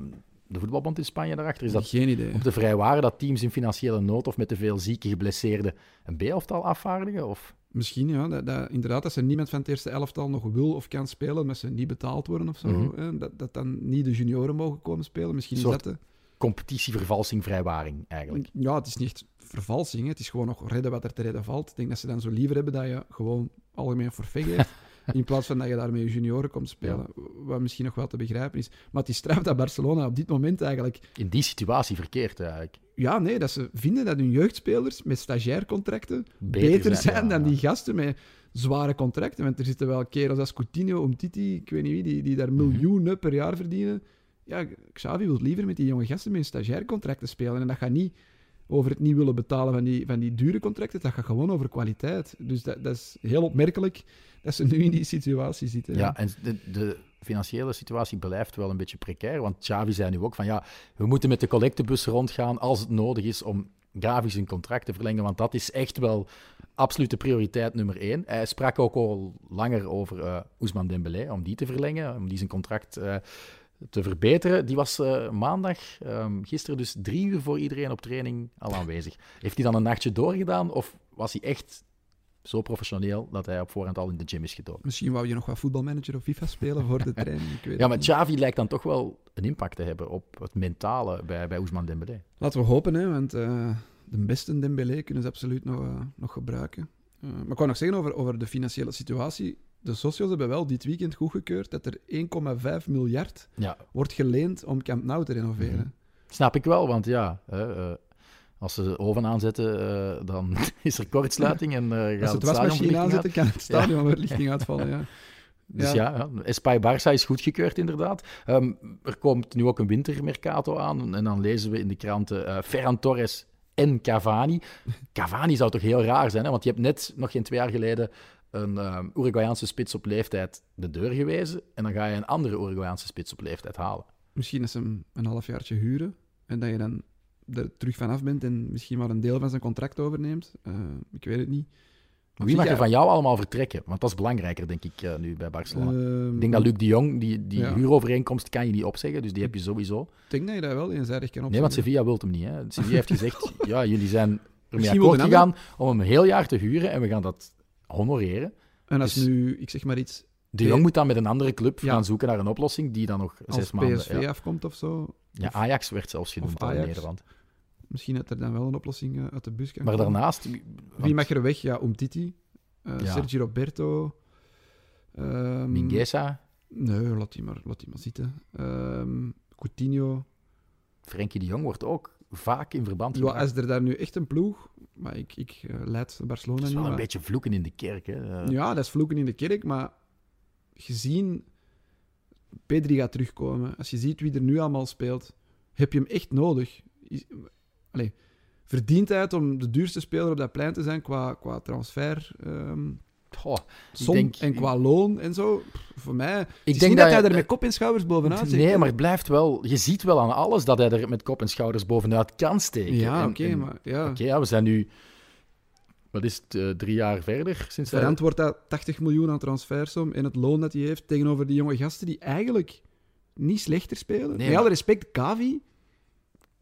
[SPEAKER 2] de voetbalbond in Spanje daarachter? Is dat
[SPEAKER 3] Geen idee.
[SPEAKER 2] om te vrijwaren dat teams in financiële nood of met te veel zieke geblesseerden een B-elftal afvaardigen? Of?
[SPEAKER 3] Misschien, ja. Dat, dat, inderdaad, als er niemand van het eerste elftal nog wil of kan spelen, omdat ze niet betaald worden of zo,
[SPEAKER 2] Mhm.
[SPEAKER 3] dat, dat dan niet de junioren mogen komen spelen. Misschien
[SPEAKER 2] soort
[SPEAKER 3] dat de...
[SPEAKER 2] Competitievervalsing, vrijwaring eigenlijk.
[SPEAKER 3] Ja, het is niet echt vervalsing. Hè. Het is gewoon nog redden wat er te redden valt. Ik denk dat ze dan zo liever hebben dat je gewoon algemeen forfait geeft. In plaats van dat je daar met je junioren komt spelen. Wat misschien nog wel te begrijpen is. Maar het is straf dat Barcelona op dit moment eigenlijk...
[SPEAKER 2] In die situatie verkeerd eigenlijk.
[SPEAKER 3] Ja, nee, dat ze vinden dat hun jeugdspelers met stagiaircontracten beter,
[SPEAKER 2] Beter
[SPEAKER 3] zijn,
[SPEAKER 2] zijn, ja,
[SPEAKER 3] dan
[SPEAKER 2] ja.
[SPEAKER 3] die gasten met zware contracten. Want er zitten wel kerels als Coutinho, Umtiti, ik weet niet wie, die, die daar
[SPEAKER 2] Mhm.
[SPEAKER 3] miljoenen per jaar verdienen. Ja, Xavi wil liever met die jonge gasten met een stagiaircontracten spelen. En dat gaat niet over het niet willen betalen van die, van die dure contracten. Dat gaat gewoon over kwaliteit. Dus dat, dat is heel opmerkelijk dat ze nu in die situatie zitten.
[SPEAKER 2] Ja, en de, de financiële situatie blijft wel een beetje precair. Want Xavi zei nu ook van ja, we moeten met de collectebus rondgaan als het nodig is om grafisch een contract te verlengen. Want dat is echt wel absolute prioriteit nummer één. Hij sprak ook al langer over eh Ousmane Dembélé, om die te verlengen, om die zijn contract eh, te verbeteren. Die was eh, maandag, ehm, gisteren dus drie uur voor iedereen op training al aanwezig. Heeft hij dan een nachtje doorgedaan of was hij echt zo professioneel dat hij op voorhand al in de gym is gedoken?
[SPEAKER 3] Misschien wou je nog wat voetbalmanager of FIFA spelen voor de training. Ik weet
[SPEAKER 2] Ja, maar
[SPEAKER 3] niet.
[SPEAKER 2] Xavi lijkt dan toch wel een impact te hebben op het mentale bij, bij Ousmane Dembélé.
[SPEAKER 3] Laten we hopen, hè, want eh, de beste Dembélé kunnen ze absoluut nog, eh, nog gebruiken. Maar ik wou nog zeggen over, over de financiële situatie. De socios hebben wel dit weekend goedgekeurd dat er 1,5 miljard
[SPEAKER 2] Ja,
[SPEAKER 3] wordt geleend om Camp Nou te renoveren.
[SPEAKER 2] Mhm. snap ik wel, want ja, hè, eh, als ze de oven aanzetten, eh, dan is er kortsluiting en eh gaat
[SPEAKER 3] Als ze
[SPEAKER 2] het
[SPEAKER 3] het wasmachine aanzetten, kan het stadionverlichting uitvallen. Ja.
[SPEAKER 2] Dus
[SPEAKER 3] Ja.
[SPEAKER 2] ja, ja Espai Barça is goedgekeurd inderdaad. Ehm, er komt nu ook een wintermercato aan en dan lezen we in de kranten Ferran Torres en Cavani. Cavani zou toch heel raar zijn, hè? want je hebt net nog geen twee jaar geleden een eh, Uruguayaanse spits op leeftijd de deur gewezen en dan ga je een andere Uruguayaanse spits op leeftijd halen.
[SPEAKER 3] Misschien dat ze hem een halfjaartje huren en dat je dan er terug vanaf bent en misschien maar een deel van zijn contract overneemt. Eh, ik weet het niet.
[SPEAKER 2] Maar wie mag er van jou allemaal vertrekken? Want dat is belangrijker, denk ik, eh, nu bij Barcelona.
[SPEAKER 3] ehm,
[SPEAKER 2] ik denk dat Luc de Jong, die, die
[SPEAKER 3] ja.
[SPEAKER 2] huurovereenkomst kan je niet opzeggen, dus die heb je sowieso.
[SPEAKER 3] Ik denk dat je dat wel eenzijdig kan opzetten.
[SPEAKER 2] Nee, want Sevilla wil hem niet. Hè. Sevilla heeft gezegd, ja, jullie zijn ermee akkoord gegaan om hem een heel jaar te huren en we gaan dat honoreren.
[SPEAKER 3] En als
[SPEAKER 2] Dus-
[SPEAKER 3] nu, ik zeg maar iets,
[SPEAKER 2] De Jong moet dan met een andere club
[SPEAKER 3] Ja.
[SPEAKER 2] gaan zoeken naar een oplossing die dan nog
[SPEAKER 3] als
[SPEAKER 2] zes maanden...
[SPEAKER 3] PSV
[SPEAKER 2] Ja.
[SPEAKER 3] afkomt of zo,
[SPEAKER 2] Ja, Ajax werd zelfs genoemd in. Nederland.
[SPEAKER 3] misschien dat er dan wel een oplossing eh, uit de bus kan
[SPEAKER 2] Maar
[SPEAKER 3] komen.
[SPEAKER 2] daarnaast...
[SPEAKER 3] Wie mag er weg? Ja, Umtiti,
[SPEAKER 2] Ja.
[SPEAKER 3] Sergio Roberto.
[SPEAKER 2] Mingueza,
[SPEAKER 3] Nee, laat die maar, laat die maar zitten. Ehm, Coutinho.
[SPEAKER 2] Frenkie de Jong wordt ook vaak in verband
[SPEAKER 3] Ja,
[SPEAKER 2] gebracht.
[SPEAKER 3] als er daar nu echt een ploeg... Maar ik, ik eh, leid Barcelona
[SPEAKER 2] is
[SPEAKER 3] niet.
[SPEAKER 2] wel een
[SPEAKER 3] maar-
[SPEAKER 2] beetje vloeken in de kerk. Hè. Eh,
[SPEAKER 3] Ja, dat is vloeken in de kerk, maar gezien... Pedri gaat terugkomen. Als je ziet wie er nu allemaal speelt, heb je hem echt nodig. Is, allee, verdient hij het om de duurste speler op dat plein te zijn qua, qua transfer... ehm
[SPEAKER 2] goh,
[SPEAKER 3] som
[SPEAKER 2] denk-
[SPEAKER 3] en qua loon en zo. Voor mij...
[SPEAKER 2] Ik
[SPEAKER 3] is
[SPEAKER 2] denk
[SPEAKER 3] niet dat,
[SPEAKER 2] dat
[SPEAKER 3] hij er met kop en schouders bovenaan zit.
[SPEAKER 2] Nee, maar het blijft wel... Je ziet wel aan alles dat hij er met kop en schouders bovenuit kan steken.
[SPEAKER 3] Ja, oké, maar... Ja.
[SPEAKER 2] Oké, ja, we zijn nu... Wat is het? eh, drie jaar verder sinds hij-
[SPEAKER 3] Verantwoord dat 80 miljoen aan transfersom en het loon dat hij heeft tegenover die jonge gasten die eigenlijk niet slechter spelen. Met
[SPEAKER 2] maar-
[SPEAKER 3] alle respect, Kavi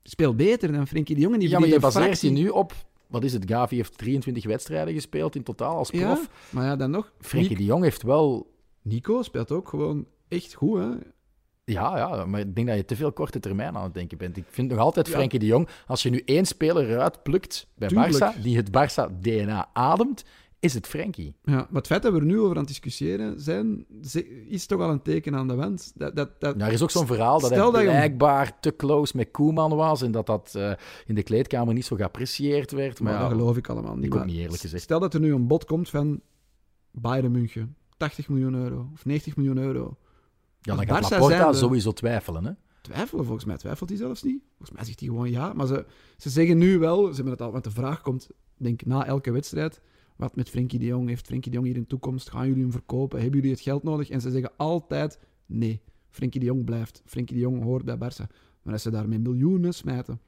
[SPEAKER 3] speelt beter dan Frenkie de Jong. Die
[SPEAKER 2] Ja, maar je baseert je nu op... Wat is het? Gavi heeft 23 wedstrijden gespeeld in totaal als prof.
[SPEAKER 3] Ja, maar ja, dan nog.
[SPEAKER 2] Frenkie de Jong heeft wel...
[SPEAKER 3] Nico speelt ook gewoon echt goed, hè.
[SPEAKER 2] Ja, ja, maar ik denk dat je te veel korte termijn aan het denken bent. Ik vind nog altijd
[SPEAKER 3] Ja.
[SPEAKER 2] Frenkie de Jong... Als je nu één speler eruit plukt bij. Barça, die het Barça-DNA ademt, is het Frenkie.
[SPEAKER 3] Ja, maar het feit dat we er nu over aan het discussiëren zijn, is toch al een teken aan de wand. Dat, dat, dat,
[SPEAKER 2] Ja, er is ook zo'n verhaal dat hij
[SPEAKER 3] je
[SPEAKER 2] blijkbaar te close met Koeman was en dat dat eh, in de kleedkamer niet zo geapprecieerd werd. Maar
[SPEAKER 3] Maar
[SPEAKER 2] ja,
[SPEAKER 3] dat geloof ik allemaal niet.
[SPEAKER 2] ik ook niet, eerlijk gezegd.
[SPEAKER 3] Stel dat er nu een bod komt van Bayern München. 80 miljoen euro of 90 miljoen euro.
[SPEAKER 2] ja, dan gaat Laporta sowieso twijfelen. Hè?
[SPEAKER 3] Twijfelen, volgens mij twijfelt hij zelfs niet. Volgens mij zegt hij gewoon ja. Maar ze, ze zeggen nu wel, ze hebben het al, want de vraag komt, denk na elke wedstrijd. Wat met Frenkie de Jong? Heeft Frenkie de Jong hier in toekomst? Gaan jullie hem verkopen? Hebben jullie het geld nodig? En ze zeggen altijd nee. Frenkie de Jong blijft. Frenkie de Jong hoort bij Barça. Maar als ze daar met miljoenen smijten,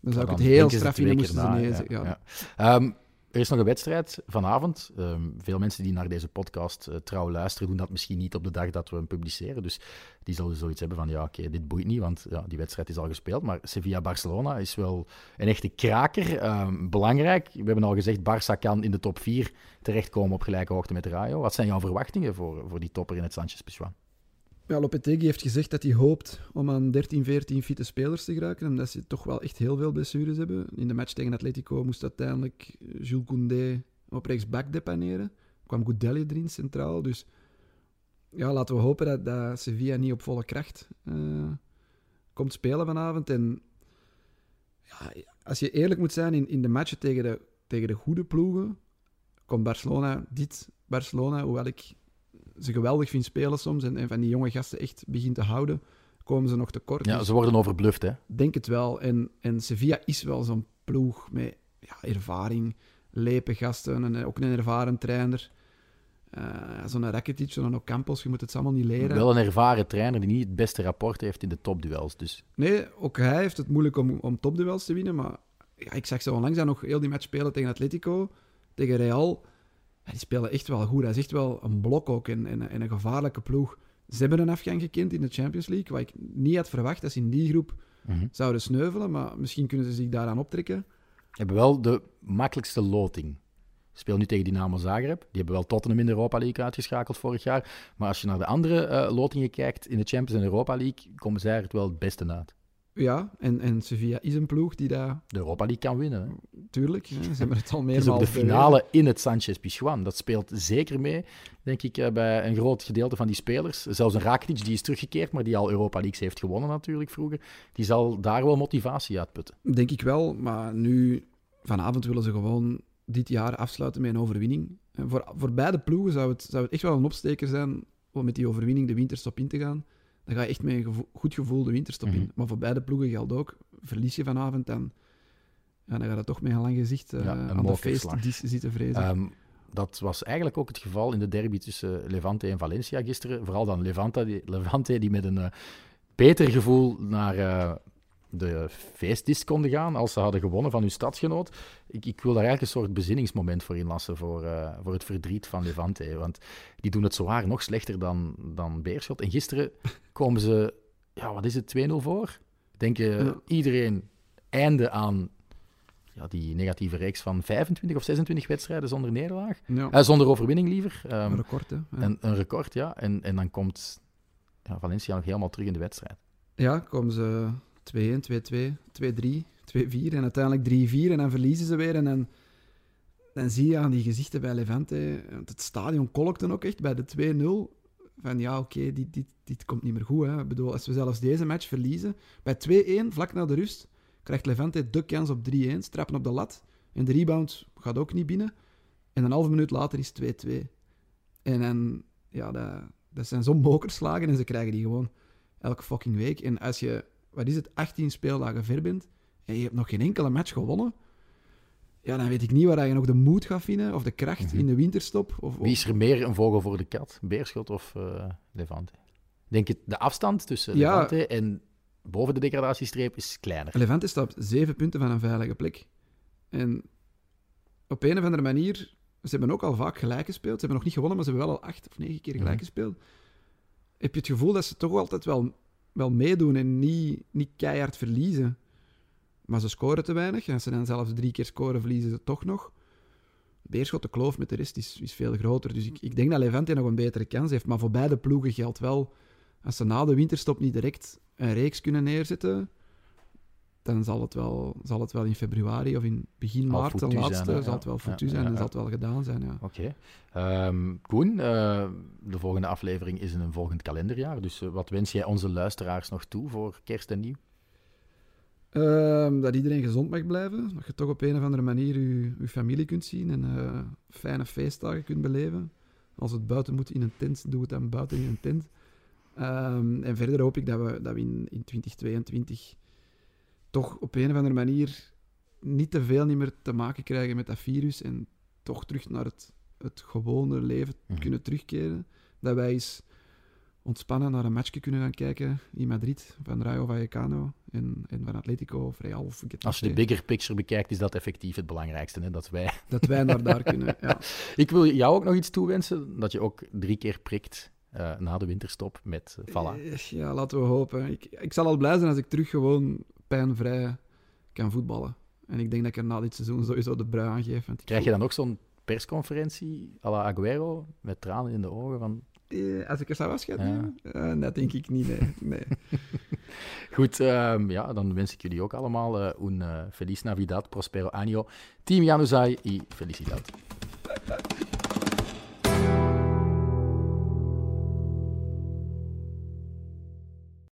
[SPEAKER 3] dan zou ik het heel straf vinden, moesten ze
[SPEAKER 2] na,
[SPEAKER 3] nee
[SPEAKER 2] ja,
[SPEAKER 3] zeggen. Ja.
[SPEAKER 2] ja. Er is nog een wedstrijd vanavond. Ehm, veel mensen die naar deze podcast eh, trouw luisteren, doen dat misschien niet op de dag dat we hem publiceren. Dus die zullen zoiets hebben van, ja, oké, dit boeit niet, want ja, die wedstrijd is al gespeeld. Maar Sevilla-Barcelona is wel een echte kraker. Ehm, belangrijk, we hebben al gezegd, Barça kan in de top 4 terechtkomen op gelijke hoogte met Rayo. Wat zijn jouw verwachtingen voor, voor die topper in het Sanchez-Pizjuan?
[SPEAKER 3] Ja, Lopetegui heeft gezegd dat hij hoopt om aan 13, 14 fitte spelers te geraken. Omdat ze toch wel echt heel veel blessures hebben. In de match tegen Atletico moest uiteindelijk Jules Koundé op rechtsback depaneren. kwam Goudelje erin centraal. Dus ja, laten we hopen dat, dat Sevilla niet op volle kracht eh, komt spelen vanavond. En ja, als je eerlijk moet zijn in, in de matchen tegen de, tegen de goede ploegen, komt Barcelona, dit Barcelona, hoewel ik ze geweldig vind spelen soms en, en van die jonge gasten echt begin te houden, komen ze nog tekort.
[SPEAKER 2] Ja,
[SPEAKER 3] Dus
[SPEAKER 2] ze worden overbluft, hè.
[SPEAKER 3] denk het wel. En, en Sevilla is wel zo'n ploeg met ja, ervaring, lepe gasten en ook een ervaren trainer. Eh, zo'n Rakitic, zo'n Ocampos, je moet het allemaal niet leren.
[SPEAKER 2] Wel een ervaren trainer die niet het beste rapport heeft in de topduels. Dus
[SPEAKER 3] Nee, ook hij heeft het moeilijk om, om topduels te winnen. Maar ja, ik zag ze onlangs dan nog heel die match spelen tegen Atletico, tegen Real. Die spelen echt wel goed. Hij is echt wel een blok ook en, en, en een gevaarlijke ploeg. Ze hebben een afgang gekend in de Champions League, wat ik niet had verwacht dat ze in die groep
[SPEAKER 2] mhm.
[SPEAKER 3] zouden sneuvelen. Maar misschien kunnen ze zich daaraan optrekken.
[SPEAKER 2] hebben wel de makkelijkste loting. Speel nu tegen Dynamo Zagreb. Die hebben wel Tottenham in de Europa League uitgeschakeld vorig jaar. Maar als je naar de andere eh, lotingen kijkt in de Champions en Europa League, komen zij er het wel het beste uit.
[SPEAKER 3] Ja, en, en Sevilla is een ploeg die daar,
[SPEAKER 2] De Europa League kan winnen. hè.
[SPEAKER 3] tuurlijk, hè, ze hebben het al
[SPEAKER 2] Het is ook de finale in het Sanchez Pizjuan. Dat speelt zeker mee, denk ik, eh, bij een groot gedeelde van die spelers. Zelfs een Rakitic, die is teruggekeerd, maar die al Europa Leagues heeft gewonnen natuurlijk vroeger. Die zal daar wel motivatie uitputten.
[SPEAKER 3] Denk ik wel, maar nu, vanavond willen ze gewoon dit jaar afsluiten met een overwinning. En voor, voor beide ploegen zou het, zou het echt wel een opsteker zijn om met die overwinning de winterstop in te gaan. Dan ga je echt met een gevo- goed gevoel de winterstop
[SPEAKER 2] Mhm.
[SPEAKER 3] in. Maar voor beide ploegen geldt ook, verlies je vanavond, dan, ja, dan gaat het toch met een lang gezicht eh,
[SPEAKER 2] Ja, een
[SPEAKER 3] aan de feestdies zitten vrezen.
[SPEAKER 2] Ehm, dat was eigenlijk ook het geval in de derby tussen Levante en Valencia gisteren. Vooral dan Levante, die, Levante, die met een eh, beter gevoel naar eh, de feestdis konden gaan als ze hadden gewonnen van hun stadsgenoot. Ik, ik wil daar eigenlijk een soort bezinningsmoment voor inlassen voor, eh, voor het verdriet van Levante. Want die doen het zwaar nog slechter dan, dan Beerschot. En gisteren komen ze, ja, wat is het, 2-0 voor? Denken
[SPEAKER 3] Ja.
[SPEAKER 2] iedereen einde aan ja, die negatieve reeks van 25 of 26 wedstrijden zonder nederlaag.
[SPEAKER 3] ja,
[SPEAKER 2] Eh, zonder overwinning liever. Ehm,
[SPEAKER 3] een record, hè. Ja.
[SPEAKER 2] een, een record, ja. En, en dan komt ja, Valencia nog helemaal terug in de wedstrijd.
[SPEAKER 3] Ja, komen ze 2-1, 2-2, 2-3, 2-4 en uiteindelijk 3-4 en dan verliezen ze weer. En dan, zie je aan die gezichten bij Levante, want het stadion kolkte ook echt bij de 2-0. Van ja, oké, dit, dit, dit komt niet meer goed. Hè. Ik bedoel, als we zelfs deze match verliezen, bij 2-1, vlak na de rust, krijgt Levante de kans op 3-1, strappen op de lat. En de rebound gaat ook niet binnen. En een halve minuut later is het 2-2. En dan, ja, dat, dat zijn zo'n mokerslagen en ze krijgen die gewoon elke fucking week. En als je, wat is het, 18 speeldagen ver bent en je hebt nog geen enkele match gewonnen, ja, dan weet ik niet waar je nog de moed gaat vinden of de kracht
[SPEAKER 2] Mhm.
[SPEAKER 3] in de winterstop. Of,
[SPEAKER 2] Wie is er meer een vogel voor de kat? Beerschot of eh, Levante? Denk het, de afstand tussen
[SPEAKER 3] Ja.
[SPEAKER 2] Levante en boven de degradatiestreep is kleiner.
[SPEAKER 3] Levante staat zeven punten van een veilige plek. En op een of andere manier, ze hebben ook al vaak gelijk gespeeld. Ze hebben nog niet gewonnen, maar ze hebben wel al acht of negen keer gelijk
[SPEAKER 2] Mhm.
[SPEAKER 3] gespeeld. Heb je het gevoel dat ze toch altijd wel, wel meedoen en niet, niet keihard verliezen. Maar ze scoren te weinig. En als ze dan zelfs drie keer scoren, verliezen ze toch nog. Beerschot, de kloof met de rest is, is veel groter. Dus ik, ik denk dat Levante nog een betere kans heeft. Maar voor beide ploegen geldt wel, als ze na de winterstop niet direct een reeks kunnen neerzetten, dan zal het wel, zal het wel in februari of in begin
[SPEAKER 2] Al
[SPEAKER 3] maart, de
[SPEAKER 2] zijn,
[SPEAKER 3] laatste, zal het wel foutu
[SPEAKER 2] Ja,
[SPEAKER 3] zijn en
[SPEAKER 2] ja.
[SPEAKER 3] zal het wel gedaan zijn. Ja.
[SPEAKER 2] Oké. Ehm, Koen, eh, de volgende aflevering is in een volgend kalenderjaar. Dus eh, wat wens jij onze luisteraars nog toe voor kerst en nieuw?
[SPEAKER 3] Ehm, dat iedereen gezond mag blijven. Dat je toch op een of andere manier je, je familie kunt zien en eh, fijne feestdagen kunt beleven. Als het buiten moet in een tent, doe het dan buiten in een tent. Ehm, en verder hoop ik dat we, dat we in, in 2022 toch op een of andere manier niet te veel niet meer te maken krijgen met dat virus en toch terug naar het, het gewone leven
[SPEAKER 2] Mhm.
[SPEAKER 3] kunnen terugkeren. Dat wij eens ontspannen naar een matchje kunnen gaan kijken in Madrid van Rayo Vallecano en, en van Atletico of Real of Getafe.
[SPEAKER 2] Als je de bigger picture bekijkt, is dat effectief het belangrijkste. Hè? Dat wij...
[SPEAKER 3] Dat wij naar daar kunnen. Ja.
[SPEAKER 2] Ik wil jou ook nog iets toewensen, dat je ook drie keer prikt eh, na de winterstop met uh, Vala.
[SPEAKER 3] Eh, Ja, laten we hopen. Ik, ik zal al blij zijn als ik terug gewoon pijnvrij kan voetballen. En ik denk dat ik er na dit seizoen sowieso de brui aangeef. Want ik
[SPEAKER 2] Krijg je dan ook zo'n persconferentie à la Aguero, met tranen in de ogen van...
[SPEAKER 3] Eh, Als ik er zou afscheid
[SPEAKER 2] Ja.
[SPEAKER 3] nemen? Eh, dat denk ik niet, nee. nee.
[SPEAKER 2] Goed, ehm, ja, dan wens ik jullie ook allemaal eh, un eh, feliz Navidad, prospero año. Team Januzaj y felicidad.